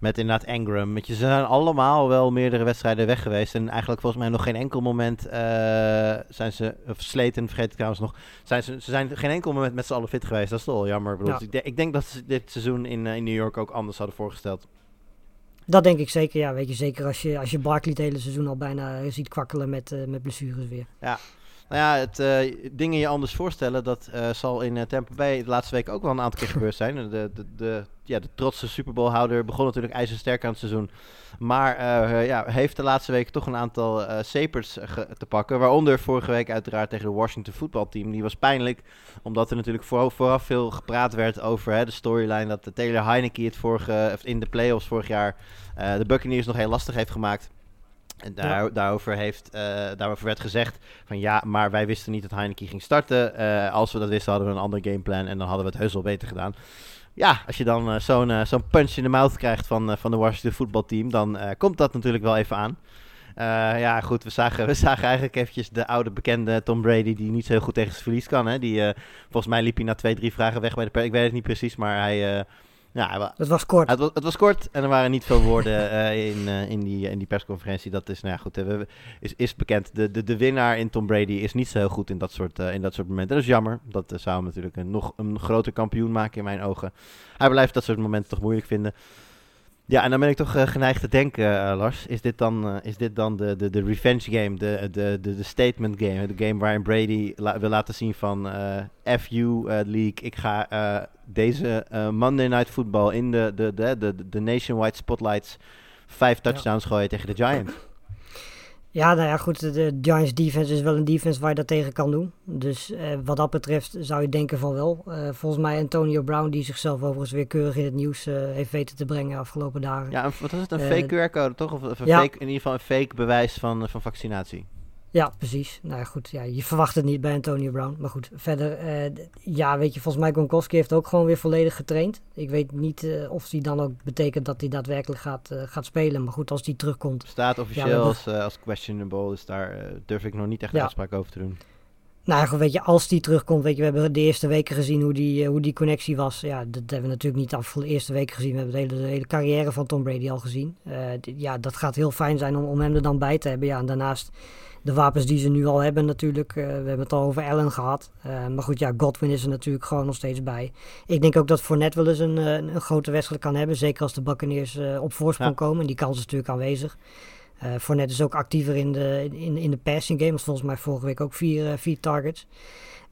met inderdaad Engram. Met je, ze zijn allemaal wel meerdere wedstrijden weg geweest. En eigenlijk volgens mij nog geen enkel moment eh, zijn ze, of Sleten vergeet ik trouwens nog, zijn ze, ze zijn geen enkel moment met z'n allen fit geweest. Dat is toch wel jammer. Ik, bedoel, Ja. ik, denk- ik denk dat ze dit seizoen in, eh, in New York ook anders hadden voorgesteld. Dat denk ik zeker, ja. Weet je, zeker als je, als je Barkley het hele seizoen al bijna eh, ziet kwakkelen met, eh, met blessures weer. Nou ja, het, eh, dingen je anders voorstellen, dat eh, zal in eh, Tampa Bay de laatste week ook wel een aantal keer gebeurd zijn. De, de, de, ja, de trotse Super Bowl-houder begon natuurlijk ijzersterk aan het seizoen. Maar ja, heeft de laatste week toch een aantal eh sapers te pakken. Waaronder vorige week uiteraard tegen de Washington voetbalteam. Die was pijnlijk, omdat er natuurlijk voor, vooraf veel gepraat werd over hè, de storyline dat Taylor Heineke het vorige, in de playoffs vorig jaar de Buccaneers nog heel lastig heeft gemaakt. En daar, daarover, heeft, eh, daarover werd gezegd van ja, maar wij wisten niet dat Heineken ging starten. Eh, als we dat wisten hadden we een ander gameplan en dan hadden we het heus wel beter gedaan. Ja, als je dan eh, zo'n zo'n punch in de mouth krijgt van, van de Washington voetbalteam, dan komt dat natuurlijk wel even aan. Ja, goed, we zagen, we zagen eigenlijk eventjes de oude bekende Tom Brady die niet zo heel goed tegen zijn verlies kan. Hè? Die, volgens mij liep hij na twee, drie vragen weg bij de per. Ik weet het niet precies, maar hij... eh, ja, Het was kort. het was, het was kort en er waren niet veel woorden eh, in, eh, in, die, in die persconferentie. Dat is, nou ja, goed, eh, we- is, is bekend. De, de, de winnaar in Tom Brady is niet zo heel goed in dat soort, eh, in dat soort momenten. Dat is jammer. Dat eh, zou hem natuurlijk een, nog een groter kampioen maken in mijn ogen. Hij blijft dat soort momenten toch moeilijk vinden. Ja, en dan ben ik toch eh, geneigd te denken, eh, Lars. Is dit dan, eh, is dit dan de, de, de revenge game, de, de, de, de statement game? De game waarin Brady la- wil laten zien van F you eh, league. Ik ga deze Monday Night Football in de, de, de, de, de nationwide spotlights vijf touchdowns gooien tegen de Giants. Ja, nou ja, goed. De, Giants defense is wel een defense waar je dat tegen kan doen. Dus eh, wat dat betreft zou je denken van wel. Eh, volgens mij Antonio Brown, die zichzelf overigens weer keurig in het nieuws eh, heeft weten te brengen afgelopen dagen. Ja, wat was het? Een fake QR-code toch? Of, of een ja. fake, in ieder geval een fake bewijs van, van vaccinatie. Ja, precies. Nou ja, goed. Ja, je verwacht het niet bij Antonio Brown. Maar goed, verder. eh, ja, weet je, volgens mij Gronkowski heeft ook gewoon weer volledig getraind. Ik weet niet eh, of die dan ook betekent dat hij daadwerkelijk gaat, eh, gaat spelen. Maar goed, als die terugkomt. Staat officieel als, eh, als questionable, dus daar durf ik nog niet echt een Ja. over te doen. Nou ja, goed, weet je, als die terugkomt, weet je, we hebben de eerste weken gezien hoe die, hoe die connectie was. Ja, dat hebben we natuurlijk niet af de eerste weken gezien. We hebben de hele, de hele carrière van Tom Brady al gezien. Ja, dat gaat heel fijn zijn om, om hem er dan bij te hebben. Ja, en daarnaast de wapens die ze nu al hebben natuurlijk. eh, we hebben het al over Allen gehad. Eh, maar goed, ja, Godwin is er natuurlijk gewoon nog steeds bij. Ik denk ook dat Fournette wel eens een, eh, een, een grote wedstrijd kan hebben. Zeker als de Buccaneers op voorsprong Ja. komen. En die kans is natuurlijk aanwezig. Fournette is ook actiever in de, in, in de passing game. Was volgens mij vorige week ook vier, vier targets.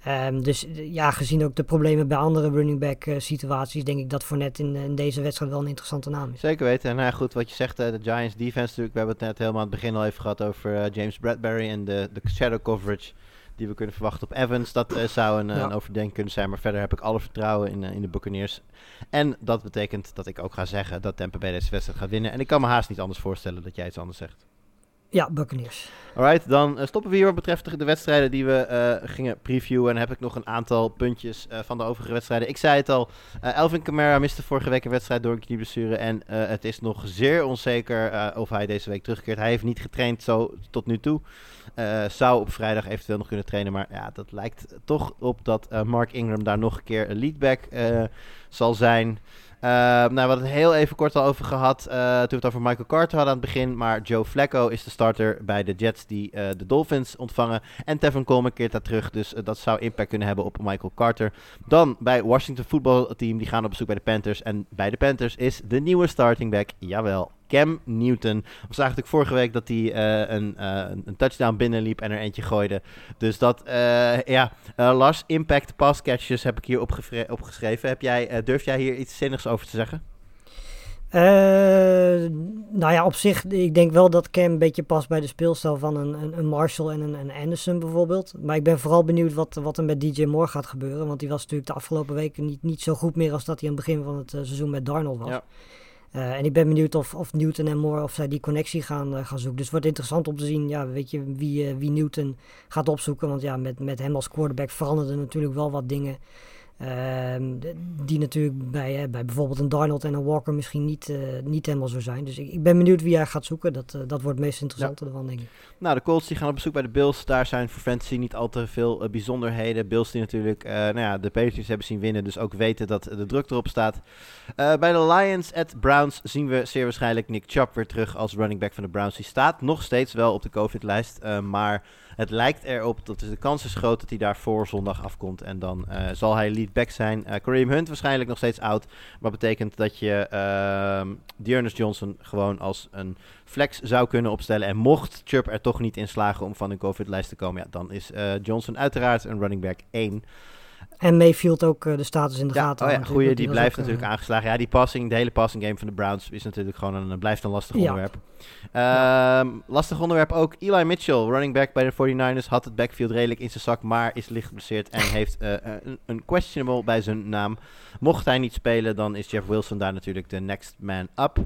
Ehm, dus eh, ja, gezien ook de problemen bij andere running back eh, situaties, denk ik dat Fournette in, in deze wedstrijd wel een interessante naam is. Zeker weten. En nou ja, goed, wat je zegt, eh, de Giants defense natuurlijk. We hebben het net helemaal aan het begin al even gehad over James Bradbury en de, de shadow coverage die we kunnen verwachten op Evans. Dat zou een, Ja. een overdenking kunnen zijn, maar verder heb ik alle vertrouwen in, in de Buccaneers. En dat betekent dat ik ook ga zeggen dat Tampa Bay deze wedstrijd gaat winnen. En ik kan me haast niet anders voorstellen dat jij iets anders zegt. Ja, Buccaneers. Alright, dan eh, stoppen we hier wat betreft de- de wedstrijden die we eh, gingen previewen. En heb ik nog een aantal puntjes eh, van de overige wedstrijden. Ik zei het al, eh, Elvin Kamara miste vorige week een wedstrijd door een knieblessure. En het is nog zeer onzeker of hij deze week terugkeert. Hij heeft niet getraind zo tot nu toe. Zou op vrijdag eventueel nog kunnen trainen. Maar ja, dat lijkt toch op dat Mark Ingram daar nog een keer een leadback zal zijn. Uh, nou, we hadden het heel even kort al over gehad uh, toen we het over Michael Carter hadden aan het begin. Maar Joe Flacco is de starter bij de Jets die uh, de Dolphins ontvangen. En Tevin Coleman keert daar terug, dus uh, dat zou impact kunnen hebben op Michael Carter. Dan bij Washington voetbalteam, die gaan op bezoek bij de Panthers. En bij de Panthers is de nieuwe starting back, jawel, Cam Newton. We zagen natuurlijk vorige week dat hij uh, een, uh, een touchdown binnenliep en er eentje gooide. Dus dat, uh, ja, Lars, impact pass catches heb ik hier opgeschreven. Heb jij, durf jij hier iets zinnigs over te zeggen? Nou ja, op zich, ik denk wel dat Cam een beetje past bij de speelstijl van een, een, een Marshall en een, een, Anderson bijvoorbeeld. Maar ik ben vooral benieuwd wat, wat er met DJ Moore gaat gebeuren. Want die was natuurlijk de afgelopen weken niet, niet zo goed meer als dat hij aan het begin van het seizoen met Darnold was. Ja. Uh, en ik ben benieuwd of, of Newton en Moore of zij die connectie gaan, uh, gaan zoeken. Dus het wordt interessant om te zien ja, weet je, wie, uh, wie Newton gaat opzoeken. Want ja, met, met hem als quarterback veranderden natuurlijk wel wat dingen. Ehm, die natuurlijk bij, bij bijvoorbeeld een Darnold en een Walker misschien niet, uh, niet helemaal zo zijn. Dus ik, ik, ben benieuwd wie hij gaat zoeken. Dat, uh, dat wordt het meest interessante ja. ervan, denk ik. Nou, de Colts die gaan op bezoek bij de Bills. Daar zijn voor fantasy niet al te veel uh, bijzonderheden. Bills die natuurlijk nou ja, de Patriots hebben zien winnen. Dus ook weten dat de druk erop staat. bij de Lions at Browns zien we zeer waarschijnlijk Nick Chubb weer terug als running back van de Browns. Die staat nog steeds wel op de COVID-lijst. maar het lijkt erop dat de kans is groot dat hij daar voor zondag afkomt. En dan uh, zal hij lead back zijn. Uh, Kareem Hunt waarschijnlijk nog steeds oud. Maar betekent dat je uh, Dearness Johnson gewoon als een flex zou kunnen opstellen. En mocht Chubb er toch niet in slagen om van de COVID-lijst te komen, ja, dan is uh, Johnson uiteraard een running back 1. En Mayfield ook uh, de status in de ja, gaten. Oh ja, goeie, die, blijft ook, natuurlijk uh, aangeslagen. Ja, die passing, de hele passing game van de Browns is natuurlijk gewoon een, blijft een lastig ja. onderwerp. Ja. Um, lastig onderwerp ook. Eli Mitchell, running back bij de 49ers, had het backfield redelijk in zijn zak, maar is licht geblesseerd en heeft uh, een, een, questionable bij zijn naam. Mocht hij niet spelen, dan is Jeff Wilson daar natuurlijk de next man up.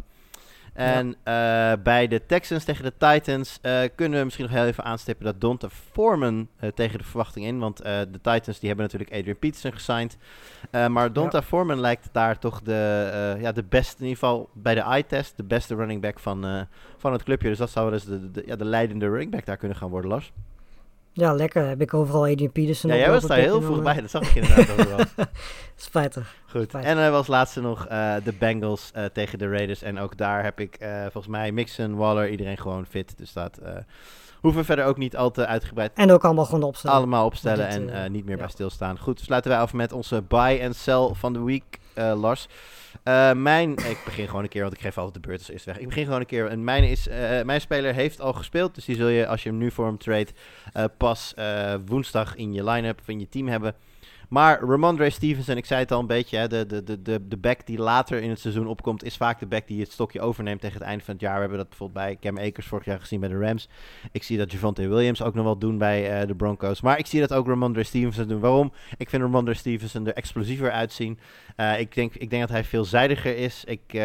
En ja. uh, bij de Texans tegen de Titans uh, kunnen we misschien nog heel even aanstippen dat Donta Foreman uh, tegen de verwachting in. Want de Titans die hebben natuurlijk Adrian Peterson gesigned. maar Donta ja. Foreman lijkt daar toch de, ja, de beste, in ieder geval bij de eye-test, de beste running back van, van het clubje. Dus dat zou dus de, de, ja, de leidende running back daar kunnen gaan worden, Lars. Ja, lekker. Heb ik overal Adrian Peterson. Ja, jij was daar heel vroeg bij. Dat zag ik inderdaad overal. Spijtig. Goed. Spijtig. En er was laatste nog uh, de Bengals uh, tegen de Raiders. En ook daar heb ik uh, volgens mij Mixon, Waller, iedereen gewoon fit. Dus dat hoeven verder ook niet al te uitgebreid. En ook allemaal gewoon opstellen. Allemaal opstellen dit, en niet meer ja. bij stilstaan. Goed, sluiten wij af met onze buy and sell van de week, Lars. Uh, mijn, ik begin gewoon een keer, want ik geef altijd de beurt als eerst weg. Ik begin gewoon een keer. En mijn, is, uh, mijn speler heeft al gespeeld, dus die zul je als je hem nu voor hem trade uh, pas woensdag in je line-up of in je team hebben. Maar Ramondre Stevenson, ik zei het al een beetje, hè, de, de, de, de back die later in het seizoen opkomt, is vaak de back die het stokje overneemt tegen het einde van het jaar. We hebben dat bijvoorbeeld bij Cam Akers vorig jaar gezien bij de Rams. Ik zie dat Javante Williams ook nog wel doen bij uh, de Broncos. Maar ik zie dat ook Ramondre Stevenson doen. Waarom? Ik vind Ramondre Stevenson er explosiever uitzien. Uh, ik, denk, ik denk dat hij veelzijdiger is. Ik uh,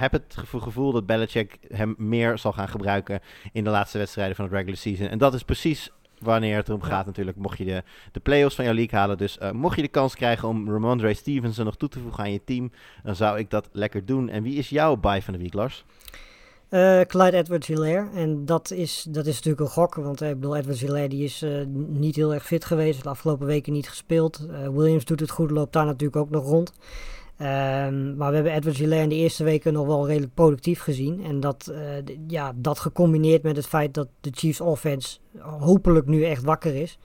heb het gevoel, gevoel dat Belichick hem meer zal gaan gebruiken in de laatste wedstrijden van het regular season. En dat is precies wanneer het erom gaat natuurlijk, mocht je de, de play-offs van jouw league halen. Dus uh, mocht je de kans krijgen om Ramondre Stevenson nog toe te voegen aan je team, dan zou ik dat lekker doen. En wie is jouw buy van de week, Lars? Uh, Clyde Edwards Hilaire. En dat is, dat is natuurlijk een gok. Want uh, ik bedoel, Edwards Hilaire die is uh, niet heel erg fit geweest. De afgelopen weken niet gespeeld. Williams doet het goed, loopt daar natuurlijk ook nog rond. Um, maar we hebben Edward Hilaire in de eerste weken nog wel redelijk productief gezien. En dat, uh, ja, dat gecombineerd met het feit dat de Chiefs offense hopelijk nu echt wakker is.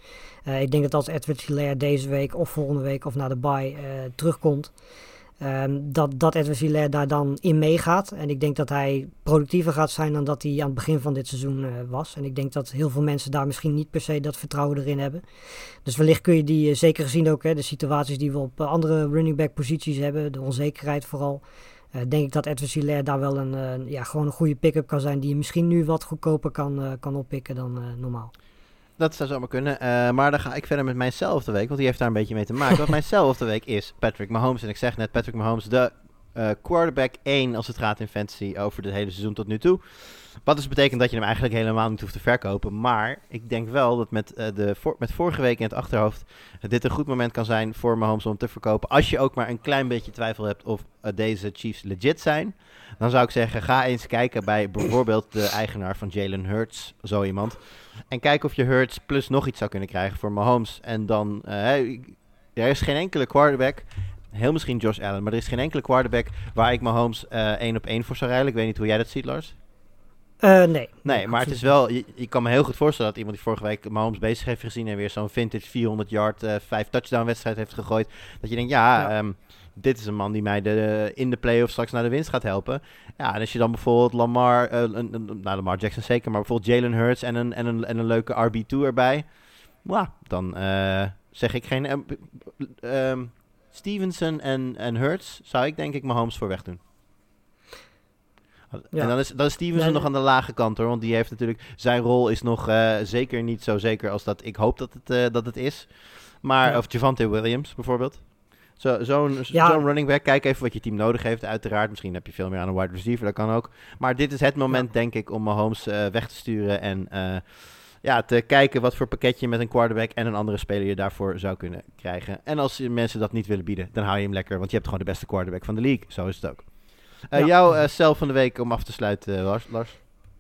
Uh, ik denk dat als Edward Hilaire deze week of volgende week of na de bye terugkomt, Um, dat, dat Edwin daar dan in meegaat. En ik denk dat hij productiever gaat zijn dan dat hij aan het begin van dit seizoen uh, was. En ik denk dat heel veel mensen daar misschien niet per se dat vertrouwen erin hebben. Dus wellicht kun je die, uh, zeker gezien ook hè, de situaties die we op uh, andere running back posities hebben, de onzekerheid vooral. denk ik dat Edwin daar wel een, ja, gewoon een goede pick-up kan zijn die je misschien nu wat goedkoper kan, kan oppikken dan normaal. Dat zou zomaar kunnen. Uh, maar dan ga ik verder met mijnzelfde week. Want die heeft daar een beetje mee te maken. Want mijnzelfde week is Patrick Mahomes. En ik zeg net, Patrick Mahomes, de uh, quarterback 1 als het gaat in fantasy over het hele seizoen tot nu toe. Wat dus betekent dat je hem eigenlijk helemaal niet hoeft te verkopen. Maar ik denk wel dat met, uh, de voor, met vorige week in het achterhoofd dit een goed moment kan zijn voor Mahomes om te verkopen. Als je ook maar een klein beetje twijfel hebt of deze Chiefs legit zijn. Dan zou ik zeggen, ga eens kijken bij bijvoorbeeld de eigenaar van Jalen Hurts, zo iemand. En kijk of je Hurts plus nog iets zou kunnen krijgen voor Mahomes. En dan, uh, er is geen enkele quarterback heel misschien Josh Allen. Maar er is geen enkele quarterback waar ik Mahomes uh, één op één voor zou rijden. Ik weet niet hoe jij dat ziet, Lars. Uh, nee. Nee, maar het is wel... Je, je, kan me heel goed voorstellen dat iemand die vorige week Mahomes bezig heeft gezien... en weer zo'n vintage 400 yard, 5 touchdown wedstrijd heeft gegooid... dat je denkt, ja, ja. Um, dit is een man die mij de, in de playoffs straks naar de winst gaat helpen. Ja, en als je dan bijvoorbeeld Lamar... Uh, een, nou, Lamar Jackson zeker, maar bijvoorbeeld Jalen Hurts... en een, en een, en een leuke RB2 erbij... Well, dan zeg ik geen... Um, Stevenson en, en Hurts zou ik denk ik Mahomes voor weg doen. Ja. En dan is, dan is Stevenson nog aan de lage kant hoor. Want die heeft natuurlijk. Zijn rol is nog eh, zeker niet zo zeker als dat ik hoop dat het, eh, dat het is. Maar, Ja. of Javante Williams bijvoorbeeld. Zo- Zo'n Ja. zo'n running back. Kijk even wat je team nodig heeft, uiteraard. Misschien heb je veel meer aan een wide receiver, dat kan ook. Maar dit is het moment, denk ik, om Mahomes eh weg te sturen. En eh, ja, te kijken wat voor pakketje met een quarterback en een andere speler je daarvoor zou kunnen krijgen. En als mensen dat niet willen bieden, dan hou je hem lekker. Want je hebt gewoon de beste quarterback van de league. Zo is het ook. Eh Ja. Jouw cel van de week om af te sluiten, Lars. Lars.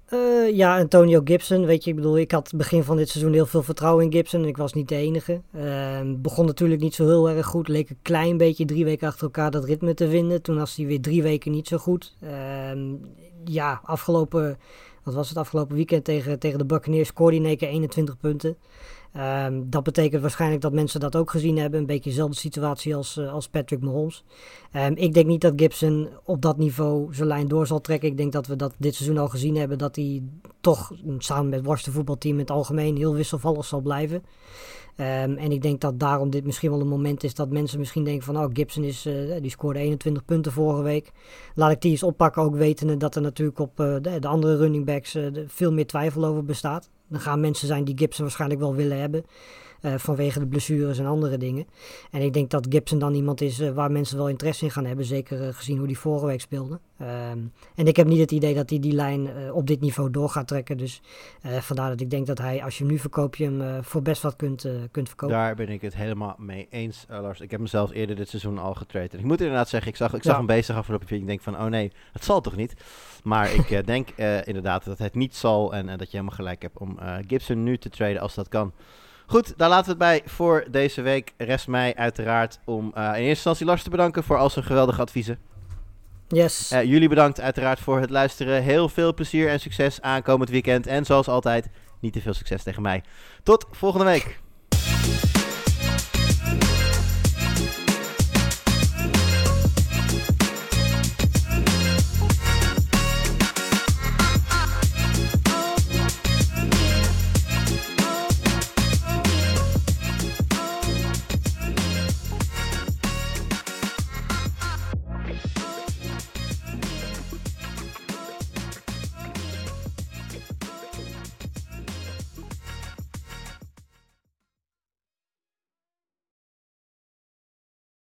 Eh, ja, Antonio Gibson. Weet je, ik bedoel, ik had begin van dit seizoen heel veel vertrouwen in Gibson. En ik was niet de enige. Ehm, begon natuurlijk niet zo heel erg goed. Leek een klein beetje drie weken achter elkaar dat ritme te vinden. Toen was hij weer drie weken niet zo goed. Ehm, ja, afgelopen, wat was het afgelopen weekend tegen, tegen de Buccaneers scoorde hij in één keer 21 punten. Ehm, dat betekent waarschijnlijk dat mensen dat ook gezien hebben. Een beetje dezelfde situatie als, eh, als Patrick Mahomes. Ehm, ik denk niet dat Gibson op dat niveau zijn lijn door zal trekken. Ik denk dat we dat dit seizoen al gezien hebben. Dat hij toch samen met het voetbalteam in het algemeen heel wisselvallig zal blijven. Ehm, en ik denk dat daarom dit misschien wel een moment is dat mensen misschien denken van... Oh, Gibson is, eh, die scoorde 21 punten vorige week. Laat ik die eens oppakken, ook wetende dat er natuurlijk op eh, de, de andere running backs eh, veel meer twijfel over bestaat. Dan gaan mensen zijn die Gibson waarschijnlijk wel willen hebben. Eh, vanwege de blessures en andere dingen. En ik denk dat Gibson dan iemand is eh, waar mensen wel interesse in gaan hebben. Zeker eh, gezien hoe die vorige week speelde. Ehm, en ik heb niet het idee dat hij die lijn op dit niveau door gaat trekken. Dus vandaar dat ik denk dat hij, als je hem nu verkoopt, je hem voor best wat kunt, kunt verkopen. Daar ben ik het helemaal mee eens, Lars. Ik heb mezelf eerder dit seizoen al getraind. En ik moet inderdaad zeggen, ik zag, ik zag Ja. hem bezig afgelopen week. Ik denk van, oh nee, het zal toch niet? Maar ik denk inderdaad dat het niet zal. En dat je helemaal gelijk hebt om Gibson nu te traden als dat kan. Goed, daar laten we het bij voor deze week. Rest mij uiteraard om eh, in eerste instantie Lars te bedanken voor al zijn geweldige adviezen. Yes. Eh, jullie bedankt uiteraard voor het luisteren. Heel veel plezier en succes aankomend weekend. En zoals altijd, niet te veel succes tegen mij. Tot volgende week.